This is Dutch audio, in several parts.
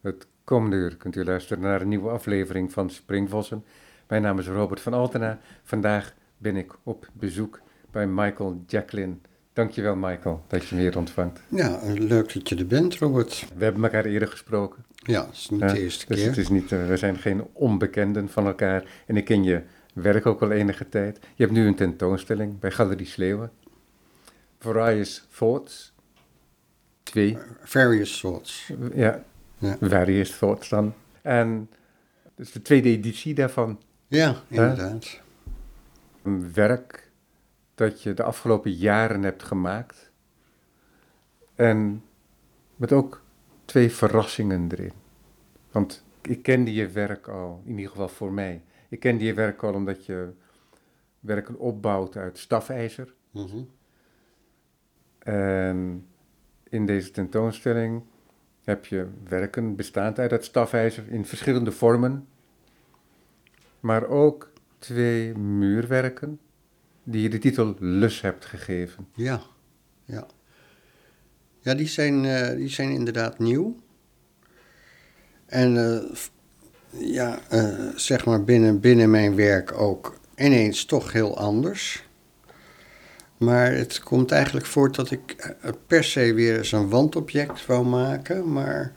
Het komende uur kunt u luisteren naar een nieuwe aflevering van Springvossen. Mijn naam is Robert van Altena. Vandaag ben ik op bezoek bij Michael Jacqueline. Dankjewel Michael dat je me hier ontvangt. Ja, leuk dat je er bent, Robert. We hebben elkaar eerder gesproken. Ja, het is niet Ja, de eerste dus keer. het is niet, eh, we zijn geen onbekenden van elkaar. En ik ken je werk ook al enige tijd. Je hebt nu een tentoonstelling bij Galerie Sleeuwen. Various Thoughts. Twee. Various thoughts. Ja, Ja. Various Thoughts dan. En is de tweede editie daarvan. Ja, inderdaad. Een werk dat je de afgelopen jaren hebt gemaakt. En met ook twee verrassingen erin. Want ik kende je werk al, in ieder geval voor mij. Ik kende je werk al omdat je werken opbouwt uit stafijzer. Mhm. En in deze tentoonstelling heb je werken bestaand uit dat stafijzer in verschillende vormen. Maar ook twee muurwerken die je de titel Lus hebt gegeven. Ja, ja. Ja, die zijn, eh, die zijn inderdaad nieuw. En eh, ja, eh, zeg maar binnen, binnen mijn werk ook ineens toch heel anders. Maar het komt eigenlijk voort dat ik eh, per se weer eens een wandobject wou maken. Maar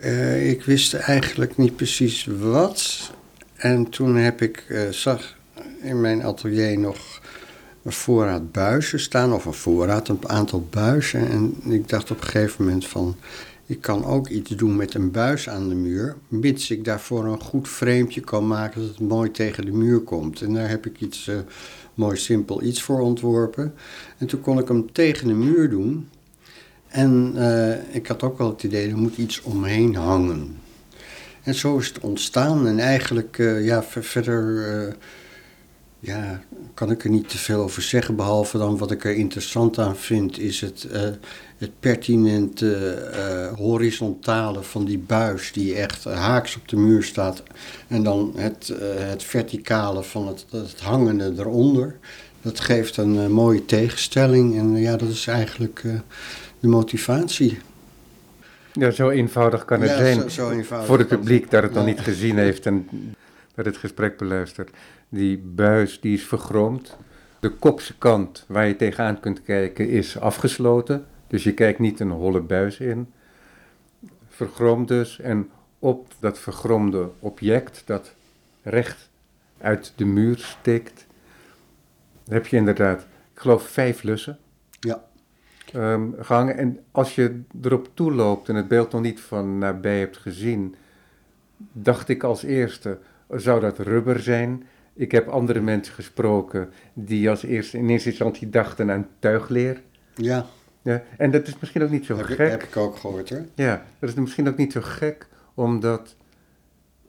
eh, ik wist eigenlijk niet precies wat. En toen heb ik, eh, zag in mijn atelier nog een voorraad buizen staan, of een voorraad, een aantal buizen. En ik dacht op een gegeven moment van, ik kan ook iets doen met een buis aan de muur, mits ik daarvoor een goed framepje kan maken dat het mooi tegen de muur komt. En daar heb ik iets, eh, mooi simpel iets voor ontworpen. En toen kon ik hem tegen de muur doen. En eh, ik had ook wel het idee, er moet iets omheen hangen. En zo is het ontstaan. En eigenlijk, eh, ja, ver- verder ja, kan ik er niet te veel over zeggen. Behalve dan wat ik er interessant aan vind, is het, eh, het pertinente eh, horizontale van die buis die echt haaks op de muur staat. En dan het, eh, het verticale van het, het hangende eronder. Dat geeft een mooie tegenstelling. En ja, dat is eigenlijk de motivatie. Ja, zo eenvoudig kan het Ja, zijn zo- zo eenvoudig voor het publiek dat het nog niet gezien heeft en dat het gesprek beluistert. Die buis die is vergroomd. De kopse kant waar je tegenaan kunt kijken is afgesloten. Dus je kijkt niet een holle buis in. Vergroomd dus. En op dat vergroomde object dat recht uit de muur steekt, heb je inderdaad, ik geloof, vijf lussen Ja, ehm, gehangen. En als je erop toeloopt en het beeld nog niet van nabij hebt gezien, dacht ik als eerste, zou dat rubber zijn? Ik heb andere mensen gesproken die als eerste in eerste instantie dachten aan tuigleer. ja Ja, en dat is misschien ook niet zo heb, ik, gek. heb ik ook gehoord hoor. Ja, dat is misschien ook niet zo gek, omdat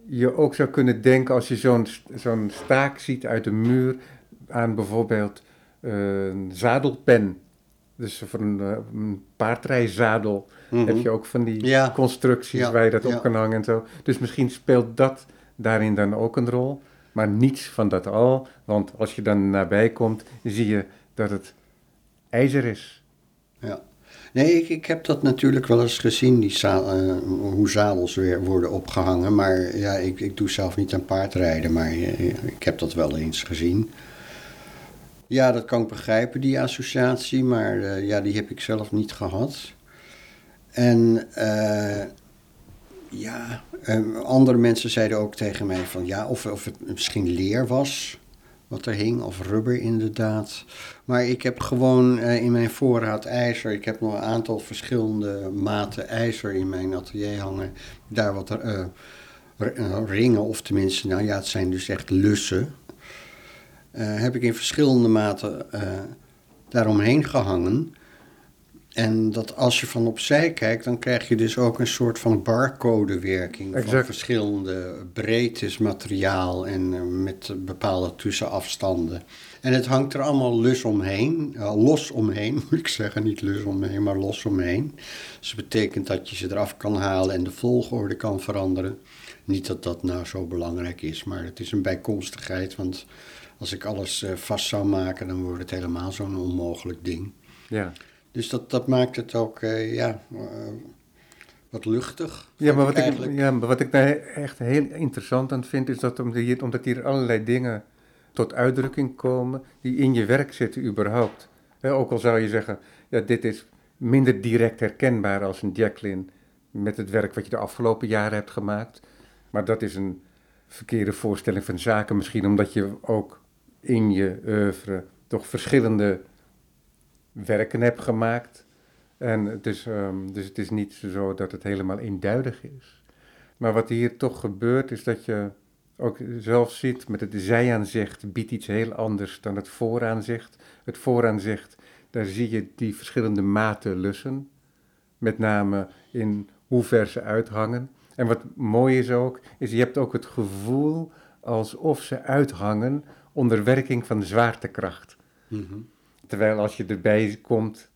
je ook zou kunnen denken als je zo'n zo'n staak ziet uit de muur aan bijvoorbeeld eh, een zadelpen. Dus voor een, eh, een paardrijzadel Mhm. heb je ook van die Ja. constructies Ja, waar je dat ja. op kan hangen en zo. Dus misschien speelt dat daarin dan ook een rol, maar niets van dat al. Want als je dan nabij komt, zie je dat het ijzer is. Ja. Nee, ik, ik heb dat natuurlijk wel eens gezien, die eh, hoe zadels weer worden opgehangen. Maar ja, ik, ik doe zelf niet aan paardrijden, maar eh, ik heb dat wel eens gezien. Ja, dat kan ik begrijpen, die associatie, maar eh, ja, die heb ik zelf niet gehad. En ja, eh, andere mensen zeiden ook tegen mij van ja, of, of het misschien leer was wat er hing, of rubber inderdaad. Maar ik heb gewoon eh, in mijn voorraad ijzer, ik heb nog een aantal verschillende maten ijzer in mijn atelier hangen. Daar wat eh, ringen, of tenminste, nou ja, het zijn dus echt lussen. heb ik in verschillende maten daaromheen gehangen. En dat als je van opzij kijkt, dan krijg je dus ook een soort van barcodewerking van Exact. verschillende breedtes materiaal en eh, met bepaalde tussenafstanden. En het hangt er allemaal lus omheen, eh, los omheen moet ik zeggen, niet lus omheen, maar los omheen. Dus dat betekent dat je ze eraf kan halen en de volgorde kan veranderen. Niet dat dat nou zo belangrijk is, maar het is een bijkomstigheid, want als ik alles eh, vast zou maken, dan wordt het helemaal zo'n onmogelijk ding. Ja. Dus dat, dat maakt het ook, eh, ja, eh, wat luchtig. Ja maar, wat ik, ja, maar wat ik daar echt heel interessant aan vind, is dat omdat hier, allerlei dingen tot uitdrukking komen die in je werk zitten überhaupt. Ook al zou je zeggen, ja, dit is minder direct herkenbaar als een Jacqueline met het werk wat je de afgelopen jaren hebt gemaakt. Maar dat is een verkeerde voorstelling van zaken misschien, omdat je ook in je oeuvre toch verschillende werken hebt gemaakt. En het is, ehm, dus het is niet zo dat het helemaal eenduidig is. Maar wat hier toch gebeurt, is dat je ook zelf ziet met het zijaanzicht biedt iets heel anders dan het vooraanzicht. Het vooraanzicht, daar zie je die verschillende maten lussen. Met name in hoe ver ze uithangen. En wat mooi is ook, is je hebt ook het gevoel alsof ze uithangen onder werking van zwaartekracht. Mhm. Terwijl als je erbij komt,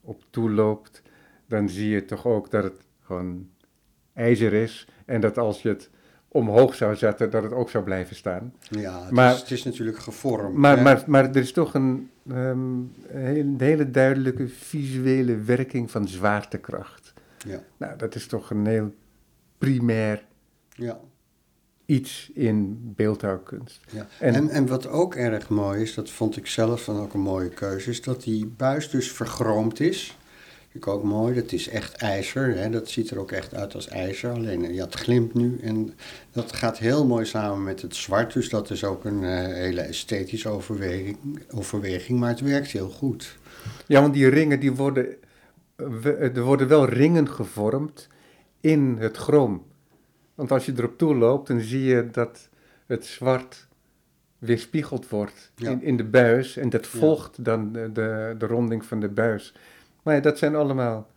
op toeloopt, dan zie je toch ook dat het gewoon ijzer is. En dat als je het omhoog zou zetten, dat het ook zou blijven staan. Ja, het, Maar- is, het is natuurlijk gevormd. Maar, hè? maar, maar er is toch een, ehm, een hele duidelijke visuele werking van zwaartekracht. Ja, Nou, dat is toch een heel primair ja, iets in beeldhouwkunst. ja. En- En, en, wat ook erg mooi is, dat vond ik zelf dan ook een mooie keuze, is dat die buis dus vergroomd is. Vind ik ook mooi, dat is echt ijzer. Hè? Dat ziet er ook echt uit als ijzer. Alleen eh, ja, het glimt nu en dat gaat heel mooi samen met het zwart. Dus dat is ook een eh, hele esthetische overweging, overweging, maar het werkt heel goed. Ja, want die ringen, die worden, eh, er worden wel ringen gevormd in het chroom. Want als je erop toe loopt, dan zie je dat het zwart weerspiegeld wordt Ja. in, in de buis. En dat Ja. volgt dan de, de, de ronding van de buis. Maar ja, dat zijn allemaal,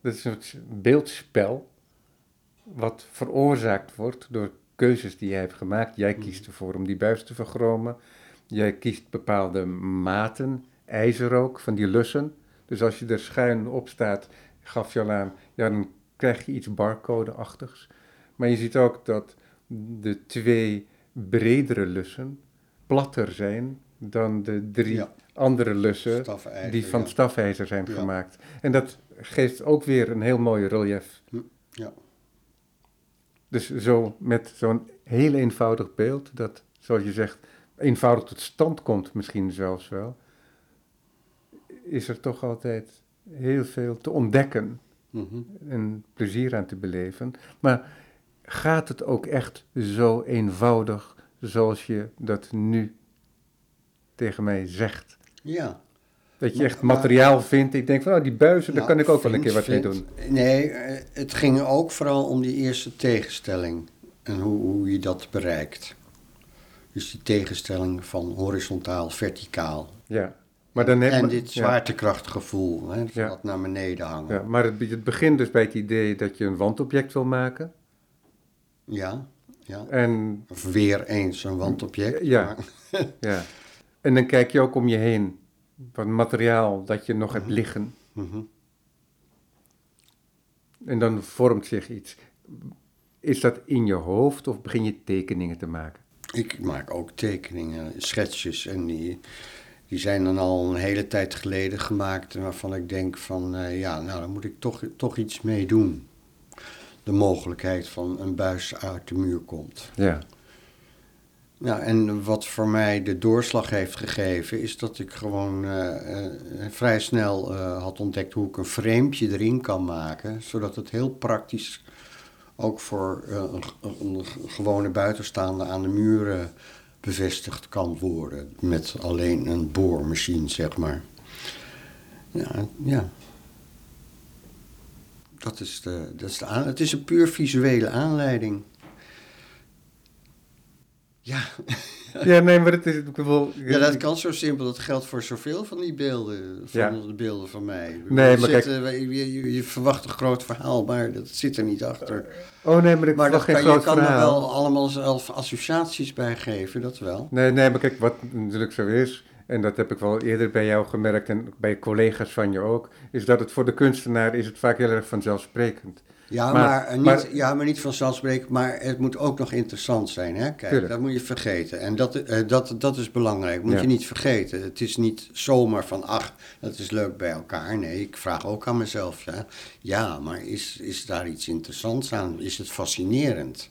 dat is een beeldspel wat veroorzaakt wordt door keuzes die jij hebt gemaakt. Jij kiest ervoor om die buis te vergromen. Jij kiest bepaalde maten, ijzer ook, van die lussen. Dus als je er schuin op staat, gaf je al aan, ja, dan krijg je iets barcode-achtigs. Maar je ziet ook dat de twee bredere lussen platter zijn dan de drie Ja. andere lussen die van ja. stafijzer zijn Ja. gemaakt. En dat geeft ook weer een heel mooi relief. Ja. Dus zo met zo'n heel eenvoudig beeld, dat, zoals je zegt, eenvoudig tot stand komt misschien zelfs wel, is er toch altijd heel veel te ontdekken Mhm. en plezier aan te beleven. Maar gaat het ook echt zo eenvoudig zoals je dat nu tegen mij zegt? ja. Dat je echt materiaal vindt. Ik denk van, oh, die buizen, daar kan ik ook wel een keer wat mee doen. Nee, eh, het ging ook vooral om die eerste tegenstelling en hoe, hoe je dat bereikt. Dus die tegenstelling van horizontaal, verticaal. Ja. Maar dan heb en dit zwaartekrachtgevoel, hè, Ja. dat naar beneden hangen. Ja, maar het, het begint dus bij het idee dat je een wandobject wil maken. Ja, ja. En, Of weer eens een wandobject. Ja. ja. en dan kijk je ook om je heen. Van materiaal dat je nog hebt liggen. Mhm. En dan vormt zich iets. Is dat in je hoofd of begin je tekeningen te maken? Ik maak ook tekeningen, schetsjes en die, die zijn dan al een hele tijd geleden gemaakt waarvan ik denk van eh, ja, nou daar moet ik toch, toch iets mee doen. De mogelijkheid van een buis uit de muur komt. Ja. Ja, en wat voor mij de doorslag heeft gegeven is dat ik gewoon eh, eh, vrij snel eh, had ontdekt hoe ik een framepje erin kan maken, zodat het heel praktisch ook voor een, een gewone buitenstaande aan de muren bevestigd kan worden. Met alleen een boormachine, zeg maar. Ja, ja. Dat is de, dat is de aan, het is een puur visuele aanleiding. Ja. Ja, nee, maar het is... Ik ja, dat kan zo simpel. Dat geldt voor zoveel van die beelden. Van Ja. de beelden van mij. Nee, maar zit, kijk- eh, je, je, je verwacht een groot verhaal, maar dat zit er niet achter. Oh nee, maar ik Maar verwacht geen kan, je groot kan er verhaal. wel allemaal zelf associaties bij geven, dat wel. Nee, nee, maar kijk, wat natuurlijk zo is, en dat heb ik wel eerder bij jou gemerkt en bij collega's van je ook, is dat het voor de kunstenaar is het vaak heel erg vanzelfsprekend. Ja, maar, eh, niet, ja, maar niet vanzelfsprekend, maar het moet ook nog interessant zijn. Hè? Kijk, Tuurlijk. dat moet je vergeten. En dat, eh, dat, dat is belangrijk, moet Ja. je niet vergeten. Het is niet zomaar van, ach, dat is leuk bij elkaar. Nee, ik vraag ook aan mezelf, ja, ja maar is, is daar iets interessants aan? Is het fascinerend?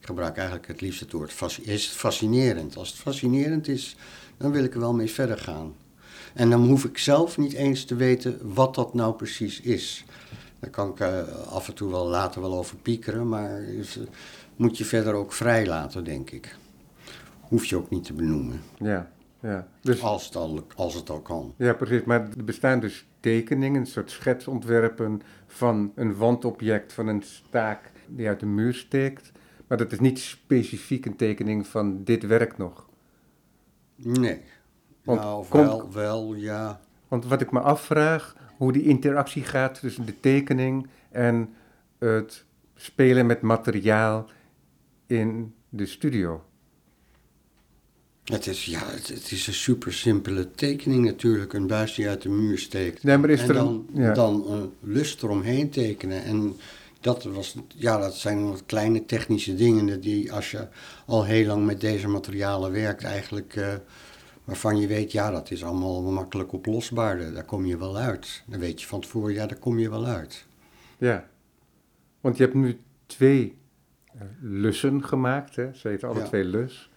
Ik gebruik eigenlijk het liefst het woord, is het fascinerend? Als het fascinerend is, dan wil ik er wel mee verder gaan. En dan hoef ik zelf niet eens te weten wat dat nou precies is. Daar kan ik eh, af en toe wel later wel over piekeren, maar is, eh, moet je verder ook vrij laten, denk ik. Hoef je ook niet te benoemen, Ja, ja. Dus, als het al, als het al kan. ja, precies. Maar er bestaan dus tekeningen, een soort schetsontwerpen van een wandobject, van een staak die uit de muur steekt. Maar dat is niet specifiek een tekening van dit werkt nog. Nee. Want nou, kom- wel, wel, ja. Want wat ik me afvraag, hoe die interactie gaat tussen de tekening en het spelen met materiaal in de studio. Het is, ja, het, het is een super simpele tekening natuurlijk. Een buis die uit de muur steekt. Nee, maar is en er dan, een, ja. dan eh, lust eromheen tekenen. En dat, was, ja, dat zijn wat kleine technische dingen die als je al heel lang met deze materialen werkt, eigenlijk eh, waarvan je weet, ja, dat is allemaal makkelijk oplosbaar. Daar kom je wel uit. Dan weet je van tevoren, ja, daar kom je wel uit. Ja, want je hebt nu twee eh, lussen gemaakt, hè? ze heten alle Ja. twee lus.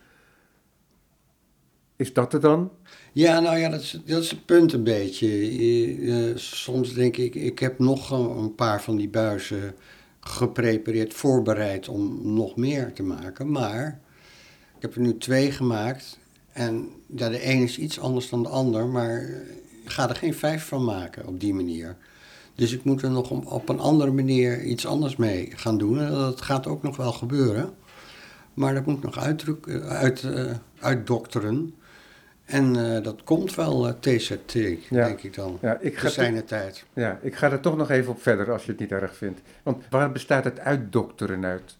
Is dat het dan? Ja, nou ja, dat is, het punt een beetje. Eh, eh, soms denk ik, ik heb nog een paar van die buizen geprepareerd, voorbereid om nog meer te maken. Maar ik heb er nu twee gemaakt. En ja, de een is iets anders dan de ander, maar ik ga er geen vijf van maken op die manier. Dus ik moet er nog op, een andere manier iets anders mee gaan doen. En dat gaat ook nog wel gebeuren. Maar dat moet nog uitdruk, eh, uit, uitdokteren. En eh, dat komt wel, eh, TZT, Ja. denk ik dan. Ja ik, ga zijn de tijd. ja, ik ga er toch nog even op verder als je het niet erg vindt. Want waar bestaat het uitdokteren uit?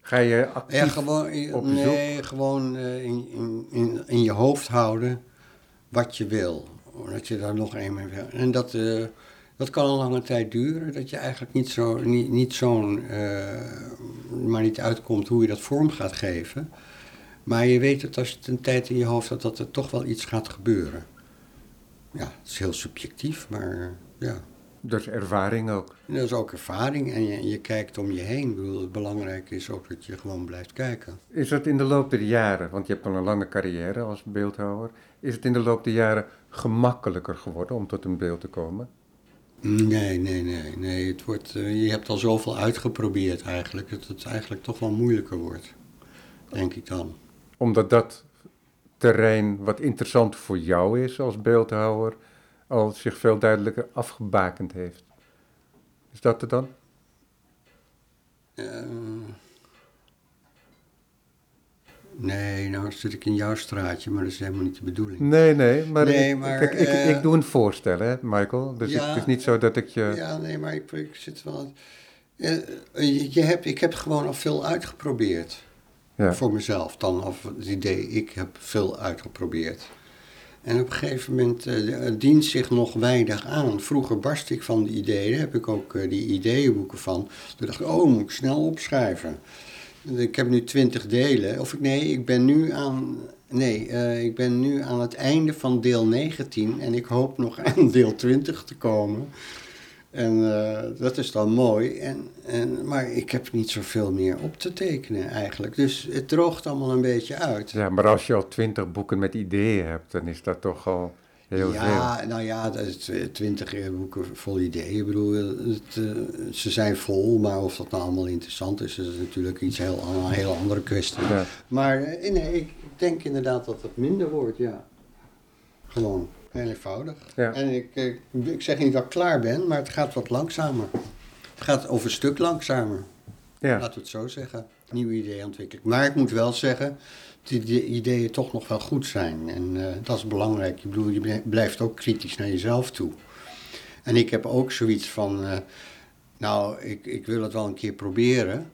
Ga je actief... Ja, gewoon, eh, op nee, gewoon in, in, in, in je hoofd houden wat je wil. Dat je daar nog een mee wil. En dat, dat kan een lange tijd duren. Dat je eigenlijk niet zo, niet, niet zo'n, maar niet uitkomt hoe je dat vorm gaat geven. Maar je weet dat als je het een tijd in je hoofd had, dat er toch wel iets gaat gebeuren. Ja, het is heel subjectief, maar ja. Dat is ervaring ook. Dat is ook ervaring en je, je kijkt om je heen. Ik bedoel, het belangrijke is ook dat je gewoon blijft kijken. Is het in de loop der jaren, want je hebt al een lange carrière als beeldhouwer, is het in de loop der jaren gemakkelijker geworden om tot een beeld te komen? Nee, nee, nee. nee. Het wordt, eh, je hebt al zoveel uitgeprobeerd eigenlijk, dat het eigenlijk toch wel moeilijker wordt. Denk ik dan. Omdat dat terrein wat interessant voor jou is als beeldhouwer, al zich veel duidelijker afgebakend heeft. Is dat het dan? Eh, nee, nou zit ik in jouw straatje, maar dat is helemaal niet de bedoeling. Nee, nee, maar, Nee, ik, maar, kijk, ik, eh, ik doe een voorstel, hè, Michael. Dus Ja. het is niet zo dat ik je... Ja, nee, maar ik, ik zit wel... Eh, je, je hebt, ik heb gewoon al veel uitgeprobeerd. Voor mezelf dan, of het idee, ik heb veel uitgeprobeerd. En op een gegeven moment het dient zich nog weinig aan. Vroeger barst ik van de ideeën, daar heb ik ook eh, die ideeënboeken van. Toen dacht ik, oh, moet ik snel opschrijven. Ik heb nu twintig delen, of ik, nee, ik ben nu aan, nee, eh, ik ben nu aan het einde van deel 19 en ik hoop nog aan deel 20 te komen. En eh, dat is dan mooi. En, en, maar ik heb niet zoveel meer op te tekenen eigenlijk. Dus het droogt allemaal een beetje uit. ja, maar als je al twintig boeken met ideeën hebt, dan is dat toch al heel ja, nou ja, dat is tw- twintig eh, boeken vol ideeën. Ik bedoel, het, eh, ze zijn vol, maar of dat nou allemaal interessant is, dat is natuurlijk iets heel, een hele andere kwestie. veel. Ja. Maar eh, nee, ik denk inderdaad dat het minder wordt, ja. Gewoon, heel eenvoudig. Ja. En ik, eh, ik zeg niet dat ik klaar ben, maar het gaat wat langzamer. Het gaat over een stuk langzamer. Ja. Laten we het zo zeggen. Nieuwe ideeën ontwikkelen. Maar ik moet wel zeggen dat die ideeën toch nog wel goed zijn. En eh, dat is belangrijk. Ik bedoel, je blijft ook kritisch naar jezelf toe. En ik heb ook zoiets van, eh, nou, ik, ik wil het wel een keer proberen.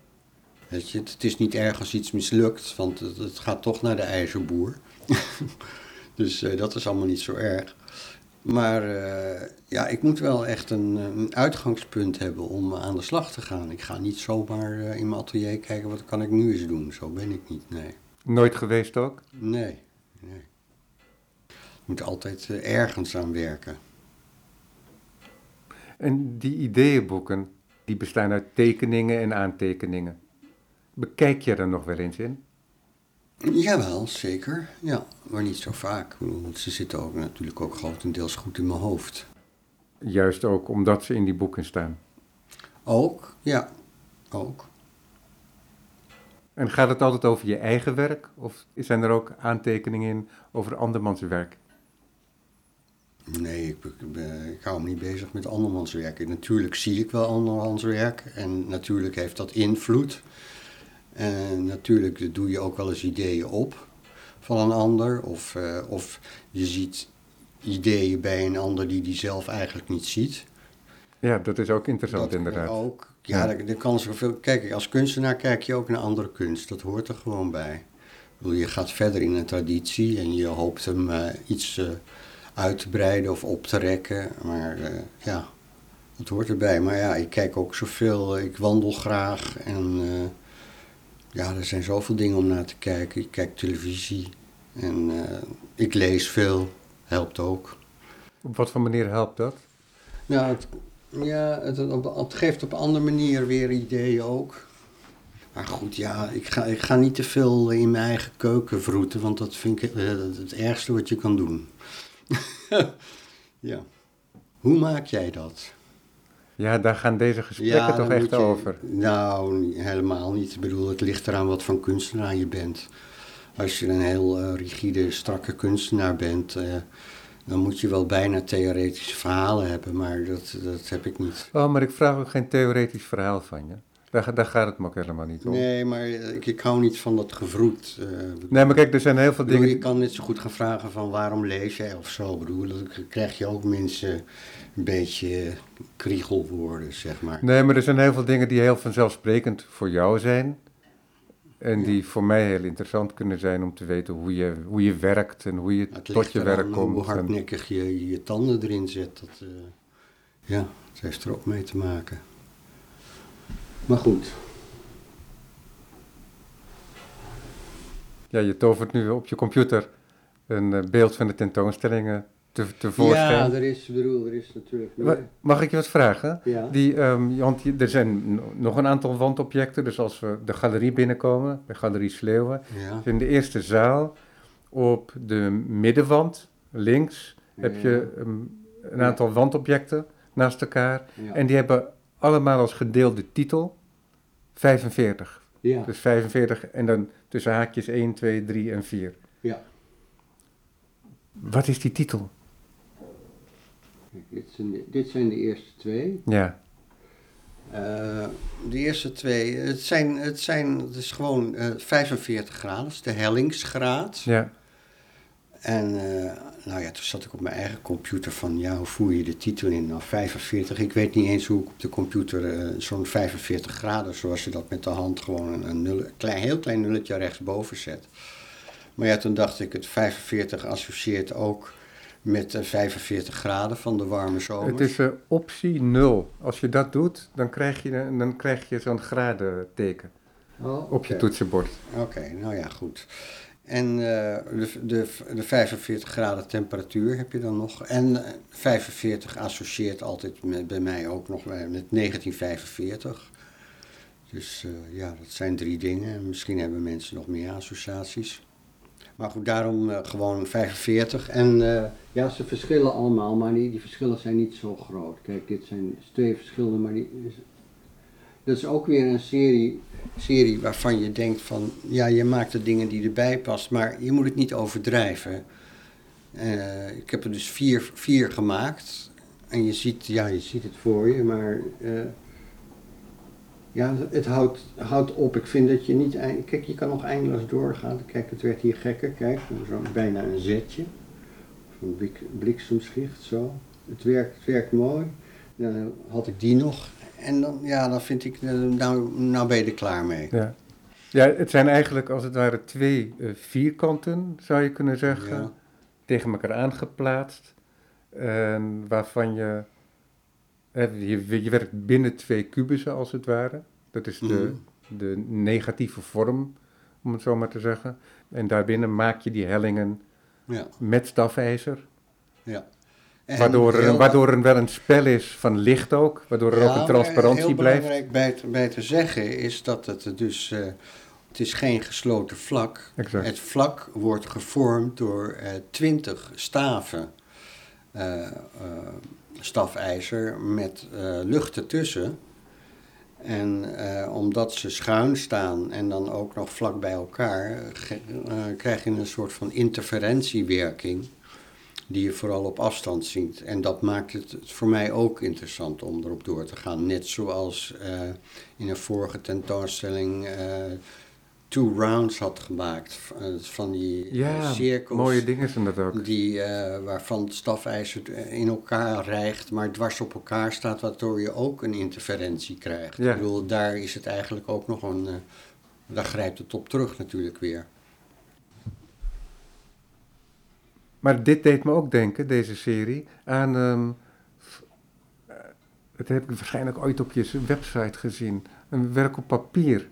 Weet je, het is niet erg als iets mislukt, want het, het gaat toch naar de ijzerboer. dus eh, dat is allemaal niet zo erg. Maar eh, ja, ik moet wel echt een, een, uitgangspunt hebben om aan de slag te gaan. Ik ga niet zomaar uh, in mijn atelier kijken wat kan ik nu eens doen. Zo ben ik niet, nee. Nooit geweest ook? Nee, nee. Ik moet altijd uh, ergens aan werken. En die ideeënboeken, die bestaan uit tekeningen en aantekeningen. Bekijk je er nog wel eens in? Jawel, zeker. Ja, maar niet zo vaak. Want ze zitten ook natuurlijk ook grotendeels goed in mijn hoofd. Juist ook omdat ze in die boeken staan? Ook, ja, ook. En gaat het altijd over je eigen werk? Of zijn er ook aantekeningen in over andermans werk? Nee, ik, ik, ik, hou me niet bezig met andermans werk. Natuurlijk zie ik wel andermans werk en natuurlijk heeft dat invloed. En natuurlijk doe je ook wel eens ideeën op van een ander. Of, uh, of je ziet ideeën bij een ander die die zelf eigenlijk niet ziet. Ja, dat is ook interessant dat inderdaad. Ook, ja, ja. Er, kan zoveel. Kijk, als kunstenaar kijk je ook naar andere kunst. Dat hoort er gewoon bij. Bedoel, je gaat verder in een traditie en je hoopt hem uh, iets uh, uit te breiden of op te rekken. Maar ja, dat hoort erbij. Maar ja, ik kijk ook zoveel. Ik wandel graag en ja, er zijn zoveel dingen om naar te kijken. Ik kijk televisie en uh, ik lees veel, helpt ook. Op wat voor manier helpt dat? Nou, het, ja, het, het, geeft op een andere manier weer ideeën ook. Maar goed, ja, ik ga, ik ga niet te veel in mijn eigen keuken vroeten, want dat vind ik het, het ergste wat je kan doen. ja. Hoe maak jij dat? Ja, daar gaan deze gesprekken ja, toch echt je, over. Nou, helemaal niet. Ik bedoel, het ligt eraan wat voor kunstenaar je bent. Als je een heel uh, rigide, strakke kunstenaar bent, uh, dan moet je wel bijna theoretische verhalen hebben, maar dat, dat heb ik niet. Oh, maar ik vraag ook geen theoretisch verhaal van je. Daar, daar gaat het me ook helemaal niet om. Nee, maar ik, ik hou niet van dat gevroed. Uh, nee, maar kijk, er zijn heel veel bedoel, dingen... Je kan net zo goed gaan vragen van waarom lees jij of zo. Bedoel, dan krijg je ook mensen een beetje kriegelwoorden, zeg maar. Nee, maar er zijn heel veel dingen die heel vanzelfsprekend voor jou zijn. En ja. die voor mij heel interessant kunnen zijn om te weten hoe je, hoe je werkt en hoe je het tot je werk komt. Hoe hardnekkig je je tanden erin zet. Dat, uh, ja, dat heeft er ook mee te maken. Maar goed. Ja, je tovert nu op je computer een uh, beeld van de tentoonstellingen te, tevoorschijn. Ja, er is, bedoel, er is natuurlijk... Meer. Mag ik je wat vragen? Ja. Die, um, want er zijn nog een aantal wandobjecten, dus als we de galerie binnenkomen, bij Galerie Sleeuwen, ja. in de eerste zaal, op de middenwand, links, ja. heb je um, een aantal wandobjecten naast elkaar. En die hebben allemaal als gedeelde titel 45. Ja. Dus 45 en dan tussen haakjes 1, 2, 3 en 4. Ja. Wat is die titel? Dit zijn, de, dit zijn de eerste twee. Ja. Uh, de eerste twee, het, zijn, het, zijn, het is gewoon uh, 45 graden, dat is de hellingsgraad. Ja. En uh, nou ja, toen zat ik op mijn eigen computer van, ja, hoe voer je de titel in? Nou, 45. Ik weet niet eens hoe ik op de computer uh, zo'n 45 graden, zoals je dat met de hand gewoon een, een nul, klein, heel klein nulletje rechtsboven zet. Maar ja, toen dacht ik, het 45 associeert ook met uh, 45 graden van de warme zomer. Het is uh, optie 0. Als je dat doet, dan krijg je, dan krijg je zo'n gradenteken oh, op je toetsenbord. Oké, okay, nou ja, goed. En uh, de, de, de 45 graden temperatuur heb je dan nog. En 45 associeert altijd met, bij mij ook nog met 1945. Dus uh, ja, dat zijn drie dingen. Misschien hebben mensen nog meer associaties. Maar goed, daarom gewoon 45. En ja, ze verschillen allemaal, maar die, die verschillen zijn niet zo groot. Kijk, dit zijn twee verschillende, maar die, dat is ook weer een serie, serie waarvan je denkt van, ja, je maakt de dingen die erbij past, maar je moet het niet overdrijven. Uh, ik heb er dus vier, vier gemaakt. En je ziet, ja, je ziet het voor je, maar ja, het houdt, houdt op. Ik vind dat je niet... Kijk, je kan nog eindeloos doorgaan. Kijk, het werd hier gekker. Kijk, zo bijna een zetje. Een blik, bliksemschicht, zo. Het werkt, het werkt mooi. Dan had ik die nog. En dan, ja, dan vind ik... Nou, nou ben je er klaar mee. Ja. ja, het zijn eigenlijk als het ware twee uh, vierkanten, zou je kunnen zeggen. Ja. Tegen elkaar aangeplaatst. En waarvan je, je, je werkt binnen twee kubussen als het ware. Dat is de, Mhm. de negatieve vorm, om het zo maar te zeggen. En daarbinnen maak je die hellingen Ja, met stafijzer. ja. En Waardoor er, heel- waardoor er wel een spel is van licht ook. Waardoor er Ja, ook een transparantie heel blijft. belangrijk bij te, bij te zeggen is dat het dus... eh, het is geen gesloten vlak. Exact. Het vlak wordt gevormd door twintig staven eh, eh, stafijzer met eh, lucht ertussen. En eh, omdat ze schuin staan en dan ook nog vlak bij elkaar, eh, krijg je een soort van interferentiewerking die je vooral op afstand ziet. En dat maakt het voor mij ook interessant om erop door te gaan. Net zoals eh, in een vorige tentoonstelling eh, Two Rounds had gemaakt. eh, Van die Ja, cirkels. mooie dingen zijn dat ook. Die, waarvan het stafijzer in elkaar rijgt, maar dwars op elkaar staat, waardoor je ook een interferentie krijgt. Ja. Ik bedoel, daar is het eigenlijk ook nog een. daar grijpt het op terug natuurlijk weer. Maar dit deed me ook denken, deze serie, aan. ehm, f- eh, dat heb ik waarschijnlijk ooit op je website gezien. Een werk op papier.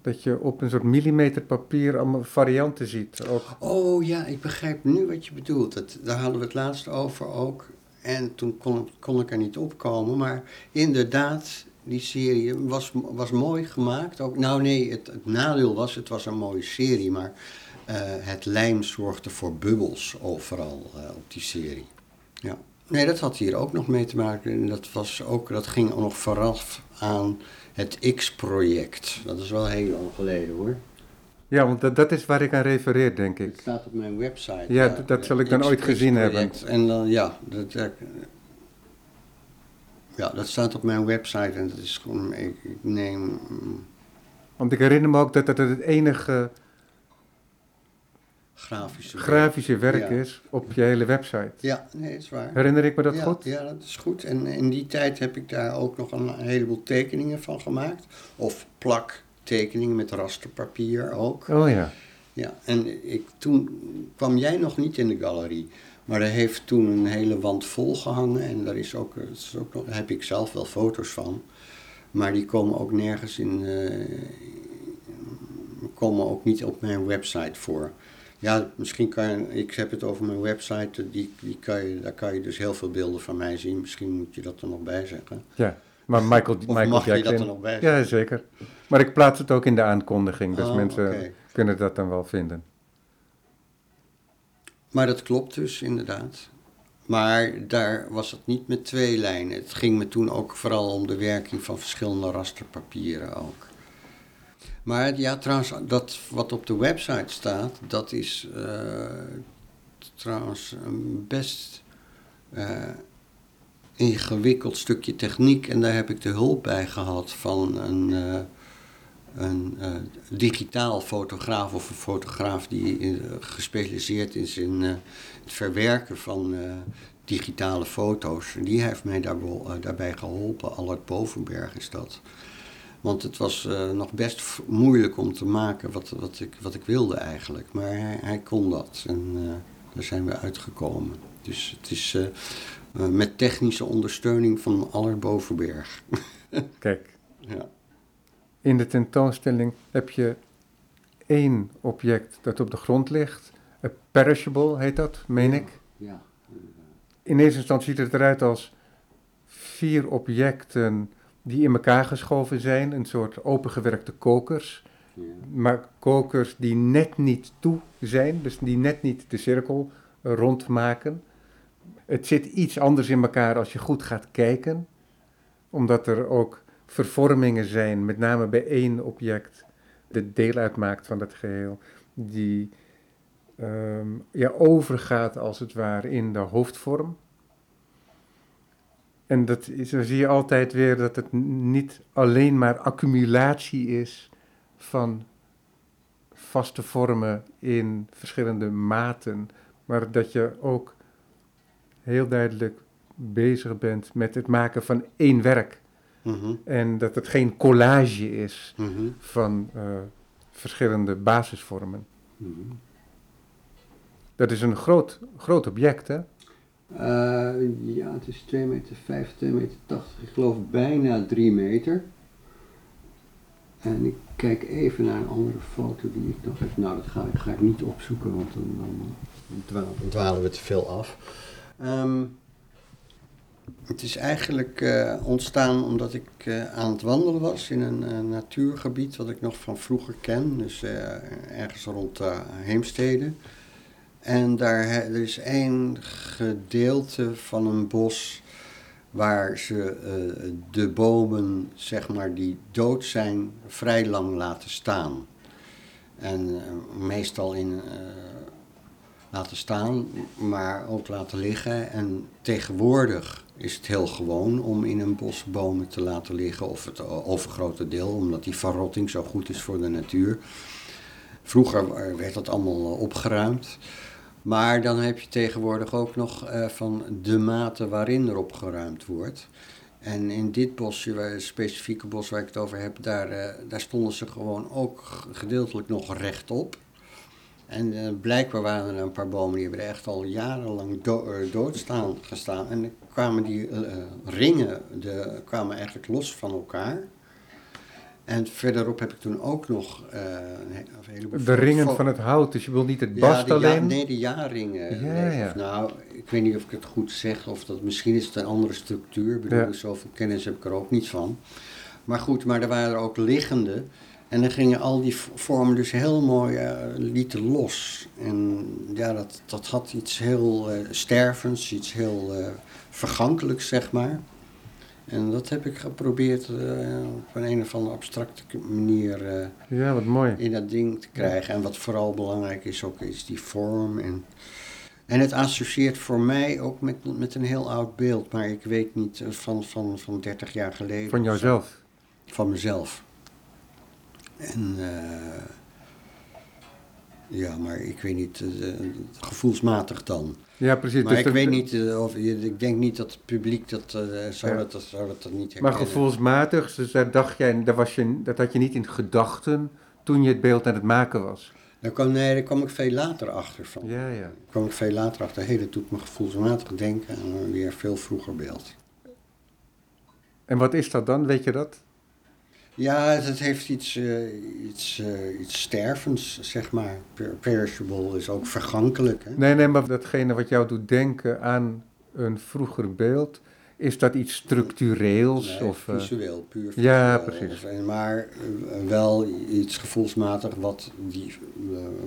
Dat je op een soort millimeter papier allemaal varianten ziet. Oh ja, ik begrijp nu wat je bedoelt. Dat, daar hadden we het laatst over ook. En toen kon, kon ik er niet opkomen. Maar inderdaad, die serie was, was mooi gemaakt. Ook, nou nee, het nadeel was, het was een mooie serie. Maar eh, het lijm zorgde voor bubbels overal eh, op die serie. Ja. Nee, dat had hier ook nog mee te maken. En dat, was ook, dat ging ook nog vooraf aan het X-project. Dat is wel heel lang geleden hoor. Ja, want dat, dat is waar ik aan refereer, denk Het ik. staat op mijn website. Ja, dat- dat zal ik dan ooit gezien hebben. En dan, ja, dat, eh, ja, dat staat op mijn website en dat is gewoon, ik, ik neem, mm, Want ik herinner me ook dat dat het enige grafische werk. grafische werk Ja. is op je hele website. Ja, nee, is waar. Herinner ik me dat ja, goed? Ja, dat is goed. En in die tijd heb ik daar ook nog een heleboel tekeningen van gemaakt. Of plaktekeningen met rasterpapier ook. Oh ja. Ja, en ik, toen kwam jij nog niet in de galerie. Maar er heeft toen een hele wand vol gehangen. En daar, is ook, is ook nog, daar heb ik zelf wel foto's van. Maar die komen ook nergens in. eh, komen ook niet op mijn website voor. Ja, misschien kan je. Ik heb het over mijn website. Die, die kan je, daar kan je dus heel veel beelden van mij zien. Misschien moet je dat er nog bij zeggen. Ja. Maar Michael, Michael mag je dat Jackson. er nog bij Ja, zeker. Maar ik plaats het ook in de aankondiging, dus Oh, mensen kunnen dat dan wel vinden. Maar dat klopt dus inderdaad. Maar daar was het niet met twee lijnen. Het ging me toen ook vooral om de werking van verschillende rasterpapieren ook. Maar ja, trouwens, dat wat op de website staat, dat is eh, trouwens een best eh, ingewikkeld stukje techniek. En daar heb ik de hulp bij gehad van een, eh, een digitaal fotograaf of een fotograaf die gespecialiseerd is in het verwerken van digitale foto's. Die heeft mij daar, daarbij geholpen. Allard Bovenberg is dat. Want het was eh, nog best moeilijk om te maken wat, wat, ik, wat ik wilde eigenlijk. Maar hij, hij kon dat en eh, daar zijn we uitgekomen. Dus het is eh, met technische ondersteuning van Allard Bovenberg. Kijk, ja. in de tentoonstelling heb je één object dat op de grond ligt. A perishable heet dat, meen ik. Ja. In eerste instantie ziet het eruit als vier objecten die in elkaar geschoven zijn. Een soort opengewerkte kokers. ja. Maar kokers die net niet toe zijn, dus die net niet de cirkel rondmaken. Het zit iets anders in elkaar als je goed gaat kijken, omdat er ook vervormingen zijn, met name bij één object, dat deel uitmaakt van dat geheel, die ehm, ja, overgaat als het ware in de hoofdvorm. En dat is, dan zie je altijd weer dat het niet alleen maar accumulatie is van vaste vormen in verschillende maten, maar dat je ook heel duidelijk bezig bent met het maken van één werk. Mhm, En dat het geen collage is mhm, van eh, verschillende basisvormen. mhm. Dat is een groot, groot object, hè? Uh, ja, het is 2 meter 5, 2 meter 80, ik geloof bijna 3 meter. En ik kijk even naar een andere foto die ik nog heb. Nou, dat ga, ik, ga ik niet opzoeken, want dan, dan, dan dwalen we te veel af. Um, het is eigenlijk uh, ontstaan omdat ik uh, aan het wandelen was in een natuurgebied wat ik nog van vroeger ken, dus ergens rond Heemstede. En daar er is één gedeelte van een bos waar ze de bomen, zeg maar, die dood zijn, vrij lang laten staan. En meestal in laten staan, maar ook laten liggen. En tegenwoordig is het heel gewoon om in een bos bomen te laten liggen, of het overgrote deel, omdat die verrotting zo goed is voor de natuur. Vroeger werd dat allemaal opgeruimd. Maar dan heb je tegenwoordig ook nog uh, van de mate waarin er opgeruimd wordt. En in dit bosje, het specifieke bos waar ik het over heb, daar, uh, daar stonden ze gewoon ook gedeeltelijk nog rechtop. En uh, blijkbaar waren er een paar bomen die hebben er echt al jarenlang do dood staan, gestaan. En kwamen die ringen de, kwamen eigenlijk los van elkaar. En verderop heb ik toen ook nog een heleboel... De ringen van het hout, dus je wil niet het bast ja, alleen? Ja, nee, de jaarringen. Ja, ja. Of, nou, ik weet niet of ik het goed zeg, of dat misschien is het een andere structuur. Ik bedoel, ja. zoveel kennis heb ik er ook niet van. Maar goed, maar er waren er ook liggende... En dan gingen al die vormen dus heel mooi uh, lieten los. En ja, dat, dat had iets heel uh, stervends, iets heel vergankelijks, zeg maar. En dat heb ik geprobeerd op een, een of andere abstracte manier ja, wat mooi. in dat ding te krijgen. En wat vooral belangrijk is ook, is die vorm. En, en het associeert voor mij ook met, met een heel oud beeld, maar ik weet niet van, van, van 30 jaar geleden. Van jouzelf? Van mezelf. En uh, ja, maar ik weet niet, uh, gevoelsmatig dan. Ja, precies. Maar dus ik weet niet, uh, of, ik denk niet dat het publiek dat zou, ja. dat, zou dat niet herkennen. Maar gevoelsmatig, dus daar, dacht jij, daar was je, dat had je niet in gedachten toen je het beeld aan het maken was? Daar kwam, nee, daar kwam ik veel later achter van. Ja, ja. Daar kwam ik veel later achter. Hé, hey, dat doet me gevoelsmatig denken aan weer veel vroeger beeld. En wat is dat dan, weet je dat? Ja, het heeft iets, uh, iets, uh, iets stervends, zeg maar. Perishable is ook vergankelijk. Hè? Nee, nee, maar datgene wat jou doet denken aan een vroeger beeld, is dat iets structureels? Nee, of, uh, visueel, puur visueel. Ja, precies. Of, maar wel iets gevoelsmatig wat die,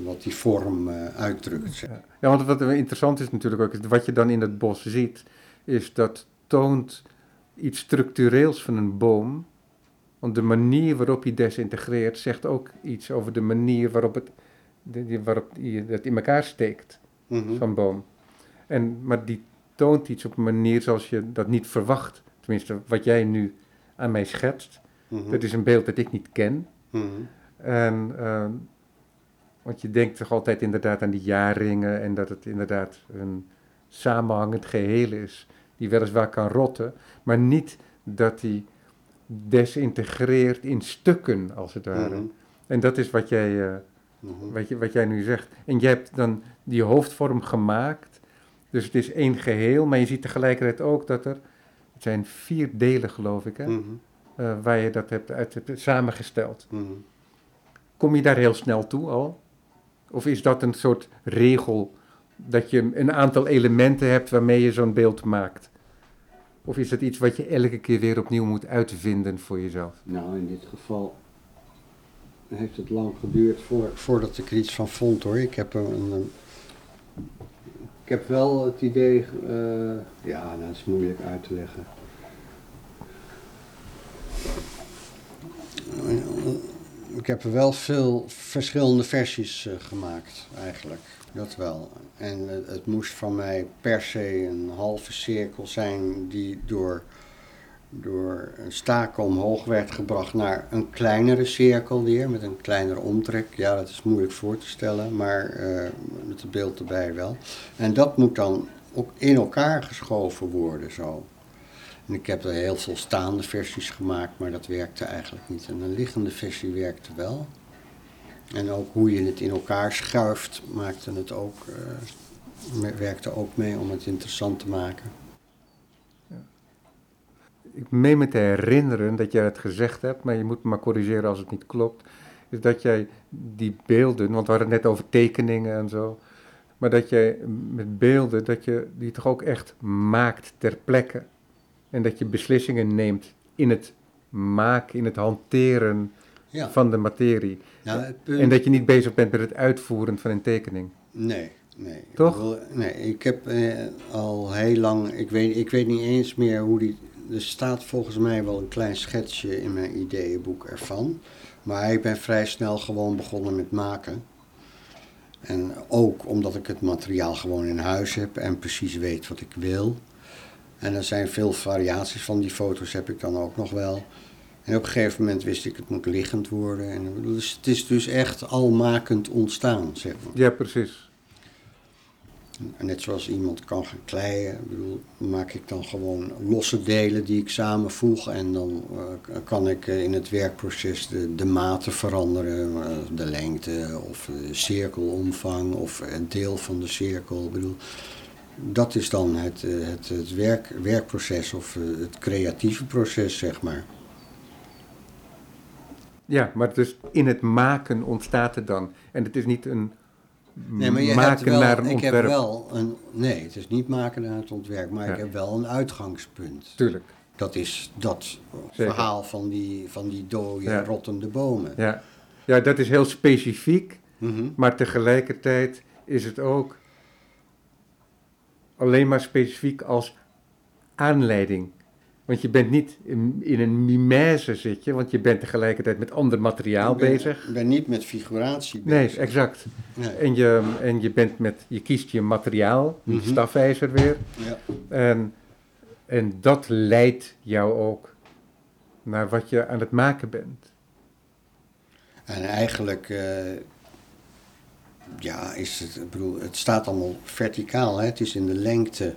wat die vorm uitdrukt. Ja, want wat interessant is natuurlijk ook, wat je dan in het bos ziet, is dat toont iets structureels van een boom want de manier waarop je desintegreert zegt ook iets over de manier waarop, het, de, waarop je het in elkaar steekt, mm zo'n boom. En, maar die toont iets op een manier zoals je dat niet verwacht. Tenminste, wat jij nu aan mij schetst. Mhm. Dat is een beeld dat ik niet ken. Mhm. En, uh, want je denkt toch altijd inderdaad aan die jaarringen en dat het inderdaad een samenhangend geheel is. Die weliswaar kan rotten, maar niet dat die desintegreert in stukken, als het ware. Mhm. En dat is wat jij, uh, Mhm. wat, je, wat jij nu zegt. En jij hebt dan die hoofdvorm gemaakt. Dus het is één geheel, maar je ziet tegelijkertijd ook dat er... Het zijn vier delen, geloof ik, hè? Mhm. eh, waar je dat hebt, uit hebt samengesteld. Kom je daar heel snel toe al? Of is dat een soort regel dat je een aantal elementen hebt waarmee je zo'n beeld maakt? Of is het iets wat je elke keer weer opnieuw moet uitvinden voor jezelf? Nou, in dit geval heeft het lang geduurd voor, voordat ik er iets van vond hoor. Ik heb, een, ik heb wel het idee, uh, ja, nou, dat is moeilijk uit te leggen. Ik heb er wel veel verschillende versies uh, gemaakt, eigenlijk. Dat wel. En het moest van mij per se een halve cirkel zijn die door, door een staken omhoog werd gebracht naar een kleinere cirkel weer, met een kleinere omtrek. Ja, dat is moeilijk voor te stellen, maar uh, met het beeld erbij wel. En dat moet dan ook in elkaar geschoven worden zo. En ik heb er heel veel staande versies gemaakt, maar dat werkte eigenlijk niet. En een liggende versie werkte wel. En ook hoe je het in elkaar schuift, maakte het ook uh, me- werkte ook mee om het interessant te maken. ik meen me te herinneren dat jij het gezegd hebt, maar je moet me maar corrigeren als het niet klopt, is dat jij die beelden, want we hadden het net over tekeningen en zo, maar dat jij met beelden, dat je die toch ook echt maakt ter plekke. En dat je beslissingen neemt in het maken, in het hanteren Ja, van de materie. Nou, het punt... En dat je niet bezig bent met het uitvoeren van een tekening. Nee, nee. Toch? Ik nee, ik heb eh, al heel lang, ik weet, ik weet niet eens meer hoe die, er staat volgens mij wel een klein schetsje in mijn ideeënboek ervan. Maar ik ben vrij snel gewoon begonnen met maken. En ook omdat ik het materiaal gewoon in huis heb en precies weet wat ik wil. En er zijn veel variaties van die foto's heb ik dan ook nog wel. En op een gegeven moment wist ik het moet liggend worden. En, dus het is dus echt al makend ontstaan, zeg maar. Ja, precies. Net zoals iemand kan gaan kleien, ik bedoel, maak ik dan gewoon losse delen die ik samenvoeg. En dan eh, kan ik eh, in het werkproces de, de maten veranderen, de lengte of de cirkelomvang of het deel van de cirkel. Ik bedoel, dat is dan het, eh, het, het werk, werkproces of het creatieve proces, zeg maar. Ja, maar dus in het maken ontstaat het dan. En het is niet een Nee, maar je hebt maken wel, naar een ik ontwerp. heb wel een, nee, het is niet maken naar het ontwerp, maar Ja. ik heb wel een uitgangspunt. Tuurlijk, Dat is dat Zeker. verhaal van die, van die dode, Ja. rottende bomen. ja. Ja, dat is heel specifiek, Mhm. maar tegelijkertijd is het ook alleen maar specifiek als aanleiding. Want je bent niet in, in een mimese zit je, want je bent tegelijkertijd met ander materiaal Ik ben, bezig. Ik ben niet met figuratie Nee, bezig. exact. Nee. En je, en je bent met, je kiest je materiaal, Mhm. stafijzer weer. Ja. En, en dat leidt jou ook naar wat je aan het maken bent. En eigenlijk, eh, ja, is het, ik bedoel, het staat allemaal verticaal, hè? het is in de lengte.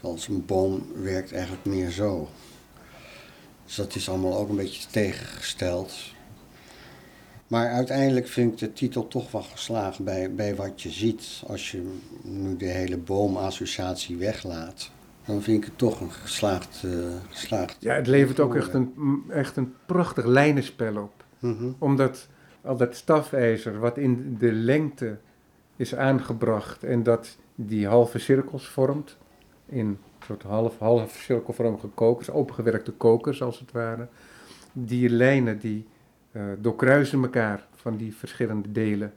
Als een boom werkt eigenlijk meer zo. Dus dat is allemaal ook een beetje tegengesteld. Maar uiteindelijk vind ik de titel toch wel geslaagd bij, bij wat je ziet. Als je nu de hele boomassociatie weglaat, dan vind ik het toch een geslaagd. eh, geslaagd Ja, het levert ook echt een, echt een prachtig lijnenspel op. Mhm. Omdat al dat stafijzer wat in de lengte is aangebracht en dat die halve cirkels vormt, in soort half, half cirkelvormige kokers, opengewerkte kokers als het ware. Die lijnen die eh, doorkruisen elkaar van die verschillende delen.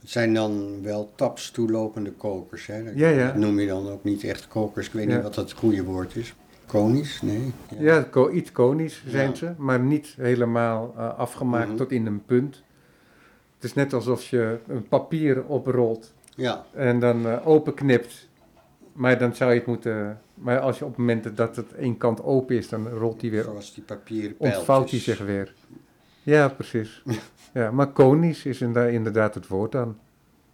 Het zijn dan wel taps toelopende kokers. Hè? Dat Ja, ja. dat noem je dan ook niet echt kokers. Ik weet Ja. niet wat het goede woord is. Konisch? Nee. Ja, iets konisch zijn ze, maar niet helemaal eh, afgemaakt Mhm. tot in een punt. Het is net alsof je een papier oprolt Ja, en dan eh, openknipt. Maar dan zou je het moeten. Maar als je op het moment dat het één kant open is, dan rolt die weer. zoals die papieren pijltjes. Ontvouwt die zich weer. Ja, precies. Ja, maar konisch is inderdaad het woord dan.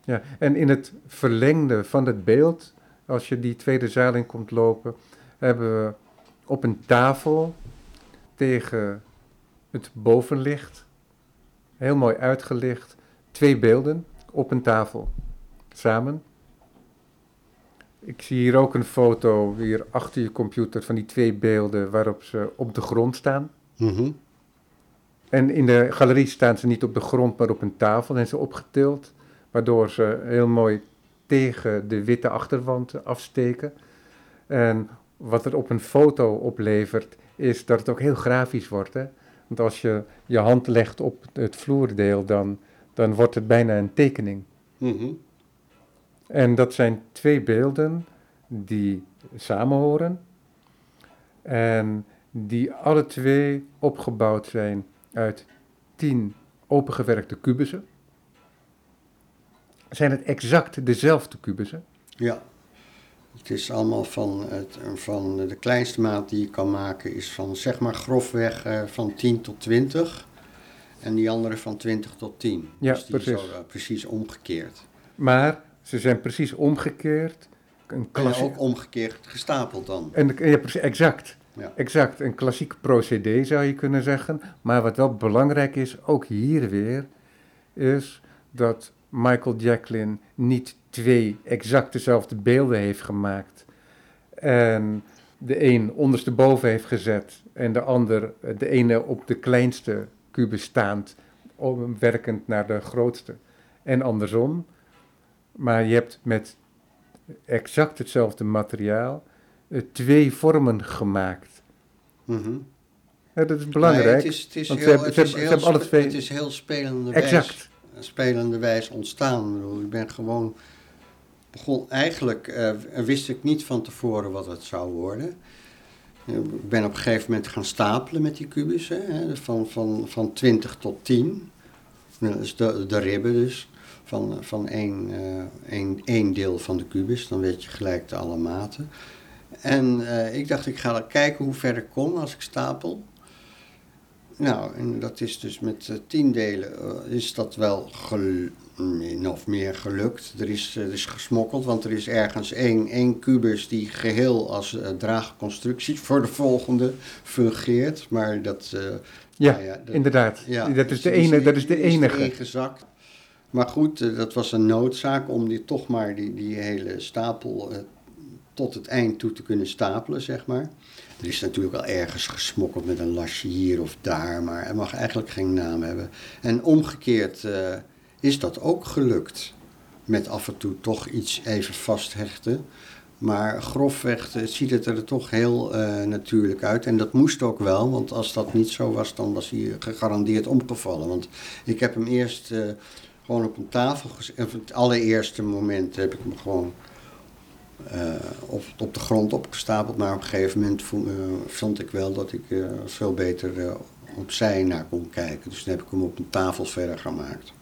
Ja, en in het verlengde van het beeld, als je die tweede zaal in komt lopen, hebben we op een tafel tegen het bovenlicht, heel mooi uitgelicht, twee beelden op een tafel samen. Ik zie hier ook een foto, hier achter je computer, van die twee beelden waarop ze op de grond staan. Mhm. En in de galerie staan ze niet op de grond, maar op een tafel en ze opgetild, waardoor ze heel mooi tegen de witte achterwand afsteken. En wat het op een foto oplevert, is dat het ook heel grafisch wordt. Hè? Want als je je hand legt op het vloerdeel, dan, dan wordt het bijna een tekening. Mhm. En dat zijn twee beelden die samenhoren en die alle twee opgebouwd zijn uit tien opengewerkte kubussen. Zijn het exact dezelfde kubussen? Ja. Het is allemaal van, het, van de kleinste maat die je kan maken is van zeg maar grofweg eh, van 10 tot 20. En die andere van 20 tot 10. Ja, dus die precies. is eh, precies omgekeerd. Maar ze zijn precies omgekeerd. Een En klassie- ook omgekeerd gestapeld dan. En, ja, precies, exact. Ja. Exact, een klassiek procedé zou je kunnen zeggen. Maar wat wel belangrijk is, ook hier weer, is dat Michael Jacklin niet twee exact dezelfde beelden heeft gemaakt. En de een ondersteboven heeft gezet en de ander, de ene op de kleinste kubus staand, werkend naar de grootste. En andersom. Maar je hebt met exact hetzelfde materiaal eh, twee vormen gemaakt. Mhm. Ja, dat is belangrijk. Het is, heel, spelende wijs, exact. spelende wijs ontstaan. Ik, ben gewoon... Begon, eigenlijk eh, wist ik niet van tevoren wat het zou worden. Ik ben op een gegeven moment gaan stapelen met die kubussen. Hè, van, van, van 20 tot 10. Dat is de, de ribben dus. Van, van één, eh, één, één deel van de kubus. Dan weet je gelijk de alle maten. En eh, ik dacht, ik ga kijken hoe ver ik kom als ik stapel. Nou, en dat is dus met eh, tien delen is dat wel min of meer gelukt. Er is, er is gesmokkeld, want er is ergens één, één kubus die geheel als draagconstructie voor de volgende fungeert. Maar dat... Ja, nou dat- inderdaad. ja, dat, is dus de ene, dat is de enige. ingezakt. Maar goed, eh, dat was een noodzaak om die, toch maar die, die hele stapel eh, tot het eind toe te kunnen stapelen, zeg maar. Er is natuurlijk wel ergens gesmokkeld met een lasje hier of daar, maar het mag eigenlijk geen naam hebben. En omgekeerd eh, is dat ook gelukt. Met af en toe toch iets even vasthechten. Maar grofweg ziet het er toch heel natuurlijk uit. En dat moest ook wel, want als dat niet zo was, dan was hij gegarandeerd omgevallen. Want ik heb hem eerst gewoon op een tafel gezet. Het allereerste moment heb ik hem gewoon eh, op, op de grond opgestapeld. Maar op een gegeven moment eh, vond ik wel dat ik eh, veel beter opzij naar kon kijken. Dus toen heb ik hem op een tafel verder gemaakt.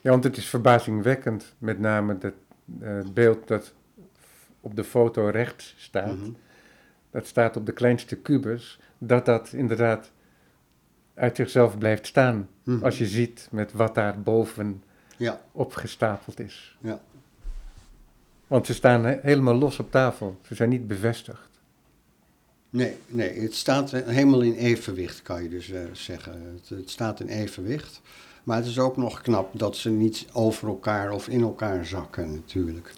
Ja, want het is verbazingwekkend, met name dat beeld dat op de foto rechts staat, Mhm. dat staat op de kleinste kubus, dat dat inderdaad uit zichzelf blijft staan. Mhm. Als je ziet met wat daar boven Ja, opgestapeld is. ja. Want ze staan he- helemaal los op tafel, ze zijn niet bevestigd. Nee, nee, het staat eh, helemaal in evenwicht, kan je dus eh, zeggen. Het, het staat in evenwicht. Maar het is ook nog knap dat ze niet over elkaar of in elkaar zakken, natuurlijk.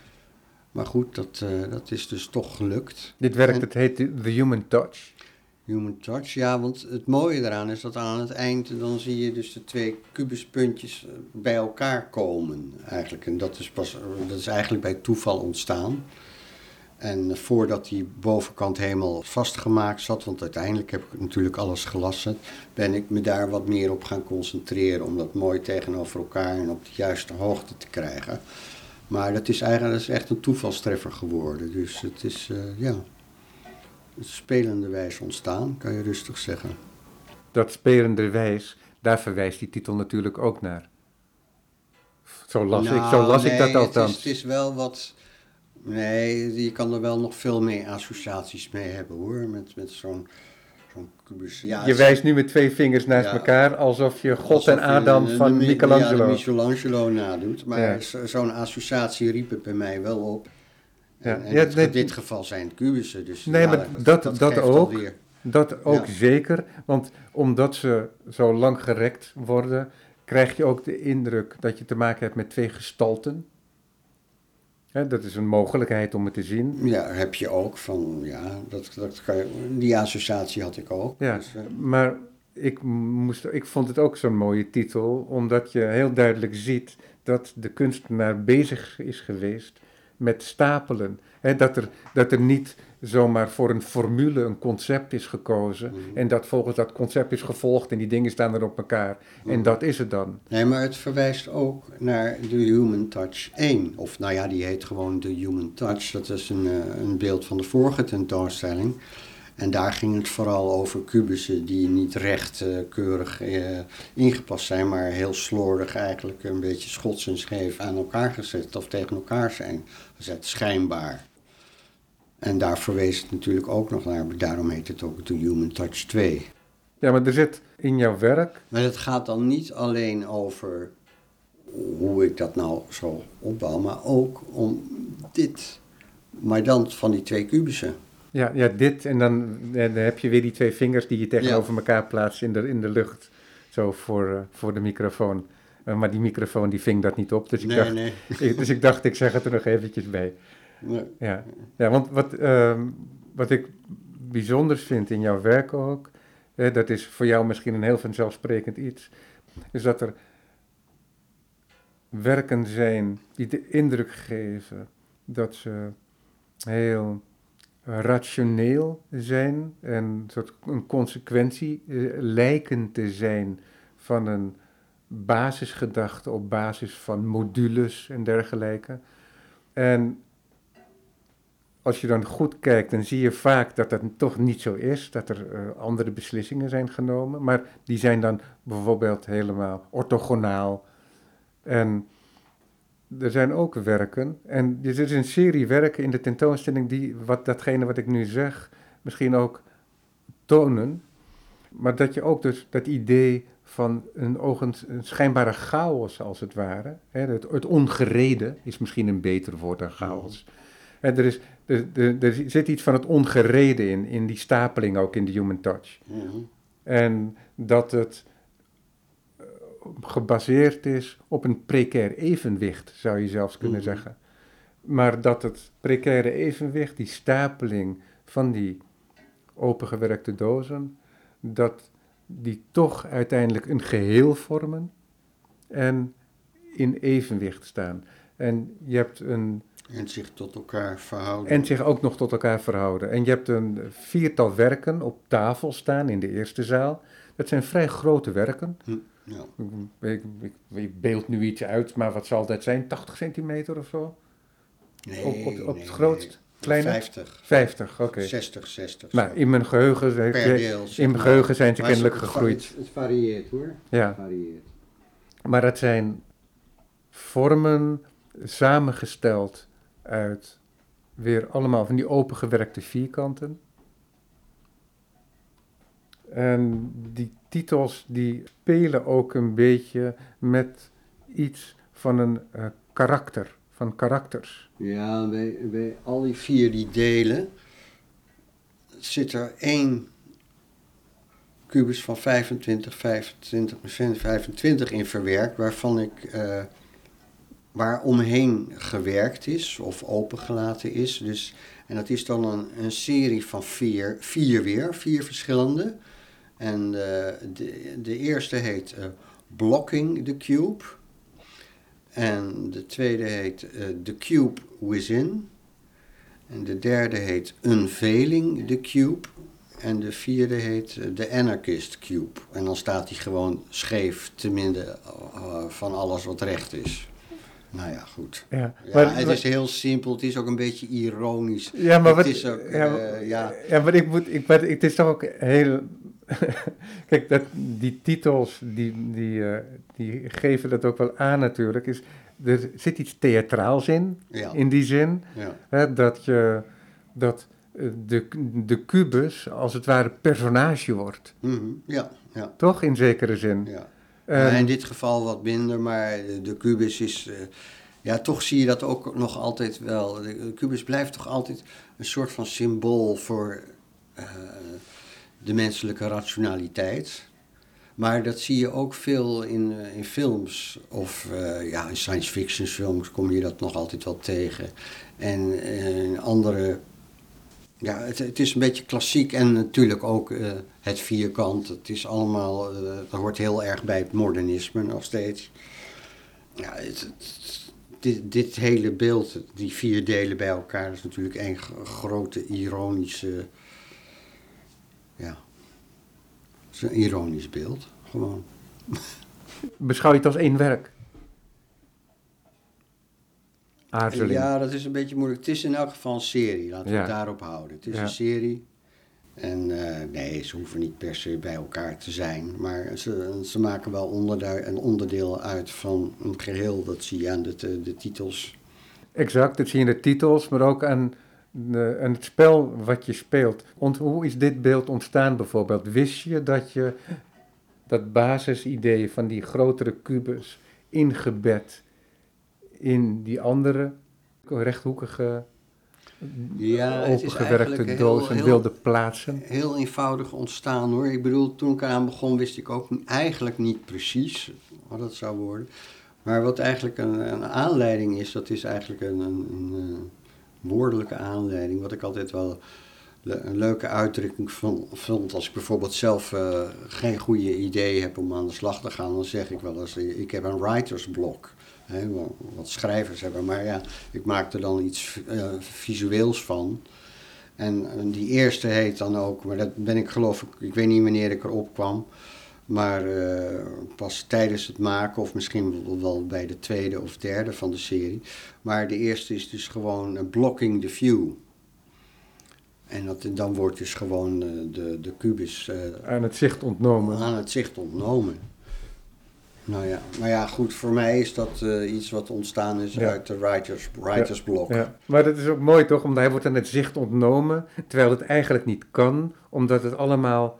Maar goed, dat, eh, dat is dus toch gelukt. Dit werkt, En- het heet the human touch. Human touch, ja, want het mooie eraan is dat aan het eind dan zie je dus de twee kubuspuntjes eh, bij elkaar komen eigenlijk. En dat is, pas, dat is eigenlijk bij toeval ontstaan. En voordat die bovenkant helemaal vastgemaakt zat, want uiteindelijk heb ik natuurlijk alles gelassen, ben ik me daar wat meer op gaan concentreren om dat mooi tegenover elkaar en op de juiste hoogte te krijgen. Maar dat is eigenlijk is echt een toevalstreffer geworden. Dus het is, eh, ja, spelende wijze ontstaan, kan je rustig zeggen. Dat spelende wijs, daar verwijst die titel natuurlijk ook naar. Zo las, ik, zo Nou, las ik dat het althans. is, het is wel wat. Nee, je kan er wel nog veel meer associaties mee hebben hoor. Met, met zo'n. Ja, je het- wijst nu met twee vingers naast Ja. elkaar alsof je God alsof en Adam van de- Michelangelo. Ja, Michelangelo nadoet. Maar zo'n associatie riep het bij mij wel op. En, het- nee, in dit geval zijn het kubussen. Dus Nee, maar dat- dat ook. alweer- Dat ook zeker, want omdat ze zo lang gerekt worden, krijg je ook de indruk dat je te maken hebt met twee gestalten. Hè, dat is een mogelijkheid om het te zien. Ja, heb je ook van, ja, dat, dat kan je, die associatie had ik ook. Ja, Dus, eh, maar ik, moest, ik vond het ook zo'n mooie titel, omdat je heel duidelijk ziet dat de kunstenaar bezig is geweest met stapelen. Dat, er, dat er niet zomaar voor een formule een concept is gekozen Mhm. en dat volgens dat concept is gevolgd en die dingen staan er op elkaar. En Mhm. dat is het dan. Nee, maar het verwijst ook naar de Human Touch 1. Of nou ja, die heet gewoon de Human Touch. Dat is een, eh, een beeld van de vorige tentoonstelling. En daar ging het vooral over kubussen die niet recht eh, keurig eh, ingepast zijn, maar heel slordig eigenlijk een beetje schots en scheef aan elkaar gezet of tegen elkaar zijn gezet, schijnbaar. En daar verwees het natuurlijk ook nog naar, daarom heet het ook de Human Touch 2. Ja, maar er zit in jouw werk, Maar het gaat dan niet alleen over hoe ik dat nou zo opbouw, maar ook om dit. Maar dan van die twee kubussen. Ja, ja dit en dan, en dan heb je weer die twee vingers die je tegenover elkaar plaatst in de, in de lucht, zo voor, eh, voor de microfoon. Eh, maar die microfoon die ving dat niet op, dus ik, nee, dacht, nee. ik- dus ik dacht, ik zeg het er nog eventjes bij. nee. Ja, ja want wat, ehm, wat ik bijzonders vind in jouw werk ook, hè, dat is voor jou misschien een heel vanzelfsprekend iets, is dat er werken zijn die de indruk geven dat ze heel rationeel zijn en een soort een consequentie eh, lijken te zijn van een basisgedachte op basis van modules en dergelijke. En als je dan goed kijkt, dan zie je vaak dat dat toch niet zo is, dat er eh, andere beslissingen zijn genomen, maar die zijn dan bijvoorbeeld helemaal orthogonaal. En er zijn ook werken, en er is een serie werken in de tentoonstelling die wat, datgene wat ik nu zeg misschien ook tonen, maar dat je ook dus dat idee van een, ogens, een schijnbare chaos als het ware, hè, het, het ongereden is misschien een beter woord dan chaos. En er, is, er, er, er zit iets van het ongereden in, in die stapeling ook in de human touch. Mhm. En dat het gebaseerd is op een precair evenwicht, zou je zelfs kunnen Mhm. zeggen. Maar dat het precaire evenwicht, die stapeling van die opengewerkte dozen, dat die toch uiteindelijk een geheel vormen en in evenwicht staan. En je hebt een En zich tot elkaar verhouden. en zich ook nog tot elkaar verhouden. En je hebt een viertal werken op tafel staan in de eerste zaal. Dat zijn vrij grote werken. Hm, ja. Ik, ik, ik beeld nu iets uit, maar wat zal dat zijn? 80 centimeter of zo? Nee, Op- op- op nee, het grootst? nee. Kleiner? 50. 50, oké. 60, 60. Nou, in mijn geheugen, in mijn geheugen zijn ze kennelijk het- gegroeid. Het, het varieert hoor. Ja. Het varieert. Maar het zijn vormen samengesteld uit weer allemaal van die opengewerkte vierkanten. En die titels die spelen ook een beetje met iets van een eh, karakter, van karakters. Ja, bij, al die vier die delen zit er één kubus van 25, 25, 25 in verwerkt, waarvan ik eh, waar omheen gewerkt is of opengelaten is. Dus, en dat is dan een, een serie van vier, vier weer, vier verschillende. En eh, de, de eerste heet eh, Blocking the Cube. En de tweede heet eh, The Cube Within. En de derde heet Unveiling the Cube. En de vierde heet The Anarchist Cube. En dan staat hij gewoon scheef te midden van alles wat recht is. Nou ja, goed. Ja, Ja, maar- het maar- is heel simpel, het is ook een beetje ironisch. Ja, maar het wat, is ook, ja, ja. ja, maar ik moet, ik, maar het is toch ook heel. Kijk, dat, die titels, die, die, eh, die geven dat ook wel aan natuurlijk. Is, er zit iets theatraals in, Ja. in die zin. Ja. Hè, dat je, dat eh, de, de kubus als het ware personage wordt. Mhm, ja, ja. Toch, in zekere zin. ja. Ehm, Ja, in dit geval wat minder, maar de, kubus is. eh, ja, toch zie je dat ook nog altijd wel. De, de kubus blijft toch altijd een soort van symbool voor de menselijke rationaliteit. Maar dat zie je ook veel in, eh, in films of eh, ja, in science fiction films kom je dat nog altijd wel tegen. En eh, andere ja, het, het is een beetje klassiek en natuurlijk ook het vierkant. Het is allemaal, dat hoort heel erg bij het modernisme nog steeds. Ja, dit, dit hele beeld, die vier delen bij elkaar, is natuurlijk g- grote ironische, ja, het is een ironisch beeld, gewoon. Beschouw je het als één werk? Aarzeling. Ja, dat is een beetje moeilijk. Het is in elk geval een serie, laten we Ja. het daarop houden. Het is Ja. een serie. En eh, nee, ze hoeven niet per se bij elkaar te zijn. Maar ze, ze maken wel onderdeel, een onderdeel uit van een geheel. Dat zie je aan de, de, de titels. Exact, dat zie je in de titels, maar ook aan, de, aan het spel wat je speelt. Hoe is dit beeld ontstaan bijvoorbeeld? Wist je dat je dat basisidee van die grotere kubus ingebed in die andere rechthoekige, Ja, opengewerkte doos en wilde plaatsen? Heel eenvoudig ontstaan hoor. Ik bedoel, toen ik eraan begon wist ik ook eigenlijk niet precies wat het zou worden. Maar wat eigenlijk een, een aanleiding is, dat is eigenlijk een, een, een woordelijke aanleiding. Wat ik altijd wel een leuke uitdrukking vond. Als ik bijvoorbeeld zelf eh, geen goede idee heb om aan de slag te gaan, dan zeg ik wel eens: eh, ik heb een writersblok. Hè, wa- wat schrijvers hebben. Maar ja, ik maak er dan iets eh, visueels van. En die eerste heet dan ook, maar dat ben ik geloof ik, ik weet niet wanneer ik erop kwam. Maar eh, pas tijdens het maken, of misschien wel- bij de tweede of derde van de serie. Maar de eerste is dus gewoon eh, blocking the view. En dat, dan wordt dus gewoon eh, de, de kubus Aan het zicht ontnomen. aan het zicht ontnomen. Nou ja, maar ja, goed, voor mij is dat iets wat ontstaan is Ja. uit de writers, writersblok. Ja. Maar dat is ook mooi toch, omdat hij wordt aan het zicht ontnomen, terwijl het eigenlijk niet kan, omdat het allemaal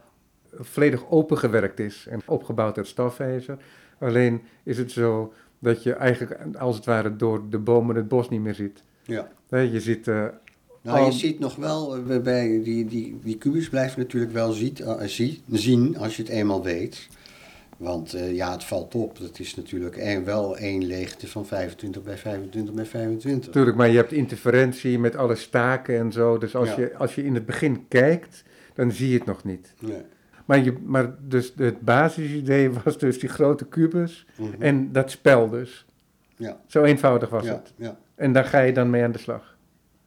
volledig opengewerkt is en opgebouwd uit stafijzer. Alleen is het zo dat je eigenlijk als het ware door de bomen het bos niet meer ziet. Ja. Je ziet, eh, Nou, je ziet nog wel, eh, bij die, die, die kubus blijft natuurlijk wel ziet, eh, zie- zien als je het eenmaal weet. Want ja, het valt op. Het is natuurlijk één, wel één leegte van 25 bij 25 bij 25. natuurlijk, maar je hebt interferentie met alle staken en zo. Dus als, Ja. je, als je in het begin kijkt, dan zie je het nog niet. Nee. Maar, je, maar dus het basisidee was dus die grote kubus Mhm. en dat spel dus. Ja, Zo eenvoudig was ja, het. ja, En daar ga je dan mee aan de slag.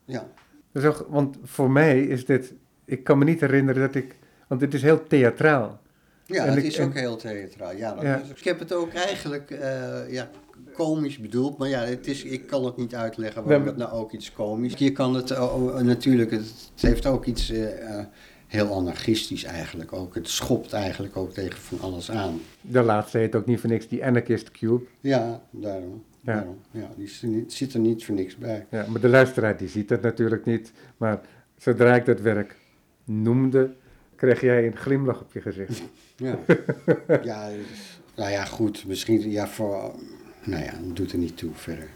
ja. Dus ook, want voor mij is dit, ik kan me niet herinneren dat ik, want dit is heel theatraal. Ja, het is en- ook heel theatraal. Ja, dat Ja. is- ik heb het ook eigenlijk eh, ja, komisch bedoeld, maar ja, het is, ik kan het niet uitleggen waarom het nou ook iets komisch Je kan het oh, natuurlijk, het, het heeft ook iets eh, eh, heel anarchistisch eigenlijk ook. Het schopt eigenlijk ook tegen van alles aan. De laatste heet ook niet voor niks die Anarchist Cube. Ja, daarom. Ja. daarom. Ja, die er zit er niet voor niks bij. Ja, maar de luisteraar die ziet dat natuurlijk niet. Maar zodra ik dat werk noemde, kreeg jij een glimlach op je gezicht. Ja, ja nou ja, goed, misschien, ja, voor, nou ja, doet er niet toe verder.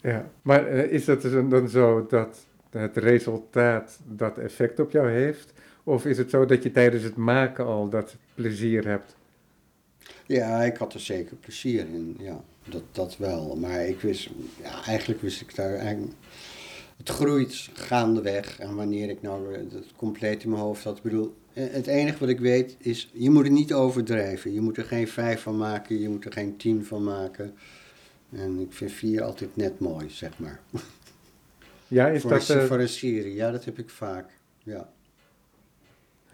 Ja, maar eh, is dat dus dan zo dat het resultaat dat effect op jou heeft? Of is het zo dat je tijdens het maken al dat plezier hebt? Ja, ik had er zeker plezier in, ja, dat, dat wel. Maar ik wist, ja, eigenlijk wist ik daar. Het groeit gaandeweg en wanneer ik nou het compleet in mijn hoofd had. Bedoel, eh, het enige wat ik weet is, je moet het niet overdrijven. Je moet er geen vijf van maken, je moet er geen tien van maken. En ik vind vier altijd net mooi, zeg maar. Ja, is voor, dat... een, eh, voor een serie, ja, dat heb ik vaak. Ja.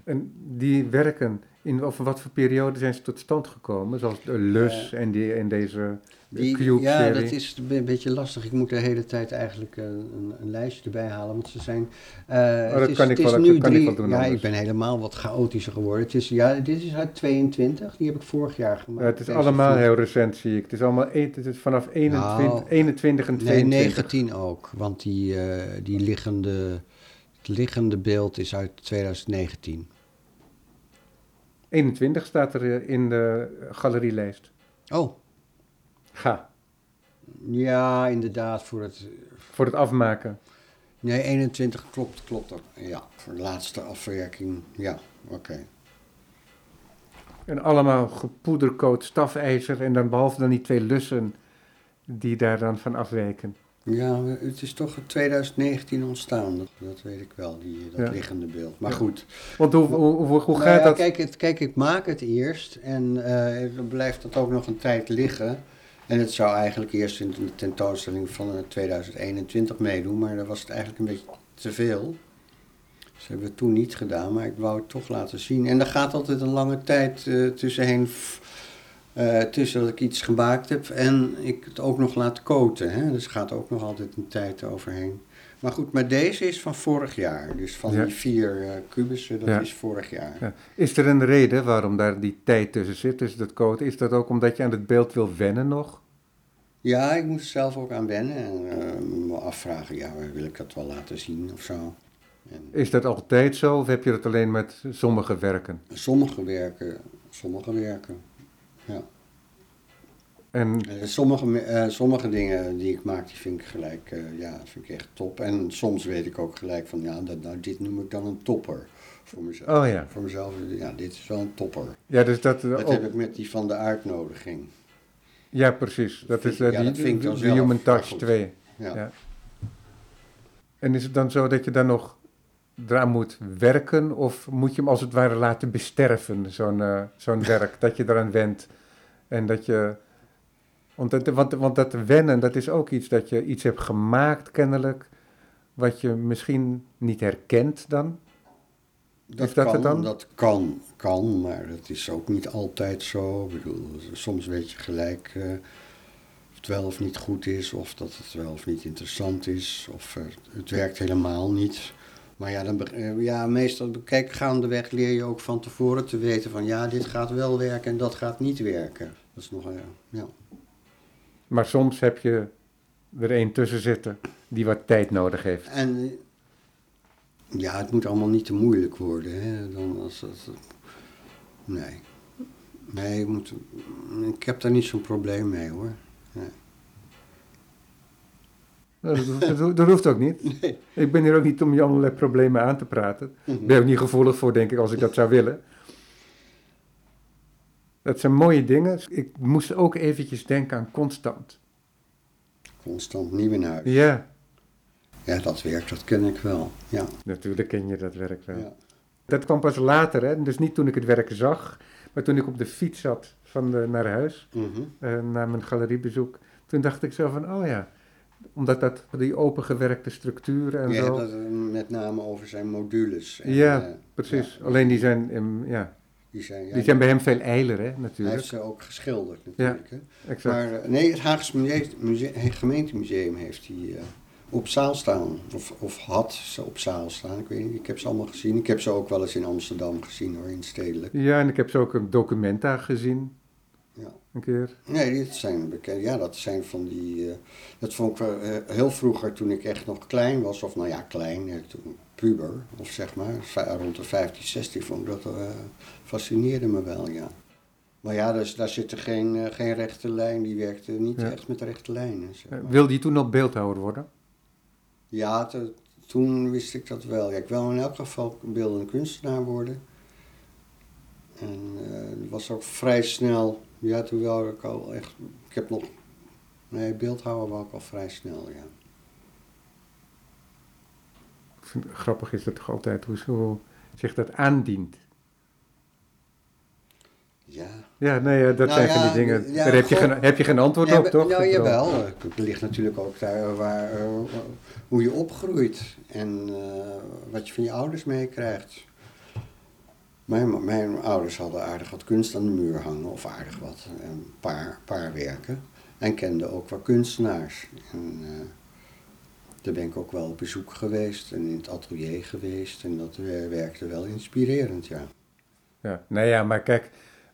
En die werken, in over wat voor periode zijn ze tot stand gekomen? Zoals de Lus en, die, en deze Die, Cube ja, serie. dat is een beetje lastig. Ik moet de hele tijd eigenlijk eh, een, een lijstje erbij halen, want ze zijn... eh, dat het is, kan ik wel- nu kan ik drie, wel doen Ja, anders. ik ben helemaal wat chaotischer geworden. Het is, ja, dit is uit 22, die heb ik vorig jaar gemaakt. Ja, het is allemaal heel recent, zie ik. Het is allemaal een- het is vanaf 21, Nou, 21 en Nee, 22. 19 ook, want die, eh, die liggende, het liggende beeld is uit 2019. 21 staat er in de galerielijst. Oh, Ga, ja, inderdaad, voor het... voor het afmaken. Nee, 21 klopt, klopt ook. Ja, voor de laatste afwerking, ja, oké. En allemaal gepoedercoat stafijzer en dan behalve dan die twee lussen die daar dan van afwijken. Ja, het is toch in 2019 ontstaan, dat, dat weet ik wel, die, dat Ja. liggende beeld. Maar Ja. goed. Want hoe, hoe, hoe, hoe Nou gaat ja, dat? Kijk, het, kijk, ik maak het eerst en eh, dan blijft dat ook nog een tijd liggen. En het zou eigenlijk eerst in de tentoonstelling van eh, 2021 meedoen, maar daar was het eigenlijk een beetje te veel. Dus hebben we het toen niet gedaan, maar ik wou het toch laten zien. En er gaat altijd een lange tijd eh, tussenheen, eh, tussen dat ik iets gemaakt heb en ik het ook nog laat koten. Hè? Dus er gaat ook nog altijd een tijd overheen. Maar goed, maar deze is van vorig jaar. Dus van Ja. die vier eh, kubussen, dat Ja. is vorig jaar. Ja. Is er een reden waarom daar die tijd tussen zit, tussen dat coat? Is dat ook omdat je aan het beeld wil wennen nog? Ja, ik moet er zelf ook aan wennen en eh, me afvragen, ja, wil ik dat wel laten zien of zo. En Is dat altijd zo of heb je dat alleen met sommige werken? sommige werken, sommige werken, ja. En Eh, sommige, eh, sommige dingen die ik maak, die vind ik gelijk, eh, ja, vind ik echt top. En soms weet ik ook gelijk van, ja, dat, nou, dit noem ik dan een topper. voor mezelf. Oh ja. Voor mezelf, ja, dit is wel een topper. Ja, dus dat... Dat ook- heb ik met die van de uitnodiging. Ja, precies. Dat is eh, Ja, die, dat vind ik dan de zelf, Human Touch goed. 2. Ja. En is het dan zo dat je dan nog eraan moet werken? Of moet je hem als het ware laten besterven, zo'n eh, zo'n werk? Dat je eraan went. En dat je... Want dat, want, want dat wennen, dat is ook iets dat je iets hebt gemaakt kennelijk... wat je misschien niet herkent dan. Dat, kan, het dan? dat kan, kan, maar het is ook niet altijd zo. Ik bedoel, soms weet je gelijk eh, of het wel of niet goed is, of dat het wel of niet interessant is, of eh, het werkt helemaal niet. Maar ja, dan, eh, ja, meestal, kijk, gaandeweg leer je ook van tevoren te weten van ja, dit gaat wel werken en dat gaat niet werken. Dat is nog, ja. Maar soms heb je er één tussen zitten die wat tijd nodig heeft. En ja, het moet allemaal niet te moeilijk worden. Hè? Dan als het, nee. Nee, je moet, ik heb daar niet zo'n probleem mee hoor. Nou, Dat, hoeft- dat hoeft- dat hoeft ook niet. Nee. Ik ben hier ook niet om je allerlei problemen aan te praten. Mhm. Ik ben ook niet gevoelig voor, denk ik, als ik dat zou willen. Dat zijn mooie dingen. Ik moest ook eventjes denken aan constant. Constant nieuw in huis. Ja, Ja, dat werkt, dat ken ik wel. Ja. natuurlijk ken je dat werk wel. ja. Dat kwam pas later, hè? dus niet toen ik het werk zag, maar toen ik op de fiets zat van de, naar huis, eh, naar mijn galeriebezoek. Toen dacht ik zo van, oh ja, omdat dat die opengewerkte structuur en zo. hebt het eh, met name over zijn modules. En, Ja, eh, Precies, ja, alleen die zijn, em, ja, die zijn, ja, die zijn bij hem veel eiler, hè, Hij natuurlijk. heeft ze ook geschilderd natuurlijk. Hè? Exact. Maar nee, het Haagse Muse- Muse- gemeentemuseum heeft die op zaal staan. Of, of had ze op zaal staan. Ik weet niet, ik heb ze allemaal gezien. Ik heb ze ook wel eens in Amsterdam gezien hoor, in stedelijk. Ja, en ik heb ze ook een documenta gezien, Ja. een keer. Nee, dit zijn bekend. Ja, dat zijn van die. eh, dat vond ik eh, heel vroeger toen ik echt nog klein was, of nou ja, klein, toen puber, of zeg maar, rond de 15, 16, vond ik dat eh, fascineerde me wel, ja. Maar ja, dus, daar zit er geen, geen rechte lijn, die werkte niet Ja. echt met rechte lijnen. Zeg maar. Wilde je toen al beeldhouwer worden? Ja, toen wist ik dat wel. Ja, ik wil in elk geval beeldend kunstenaar worden. En het was ook vrij snel. Ja, toen wou ik al echt. Ik heb nog. Nee, beeldhouwer wou ik al vrij snel, ja. Grappig is dat toch altijd hoe, hoe zich dat aandient. Ja. Ja, nee, eh, dat Nou zijn ja, die dingen. ja, Daar heb je, geen, heb je geen antwoord Ja, op, toch? Nou, jawel. Het ligt natuurlijk ook daar waar, eh, hoe je opgroeit en eh, wat je van je ouders meekrijgt. Mijn, mijn ouders hadden aardig wat kunst aan de muur hangen, of aardig wat, een paar, paar werken. En kenden ook wel kunstenaars. En eh, daar ben ik ook wel op bezoek geweest en in het atelier geweest. En dat eh, werkte wel inspirerend, ja. Ja, nou ja, maar kijk,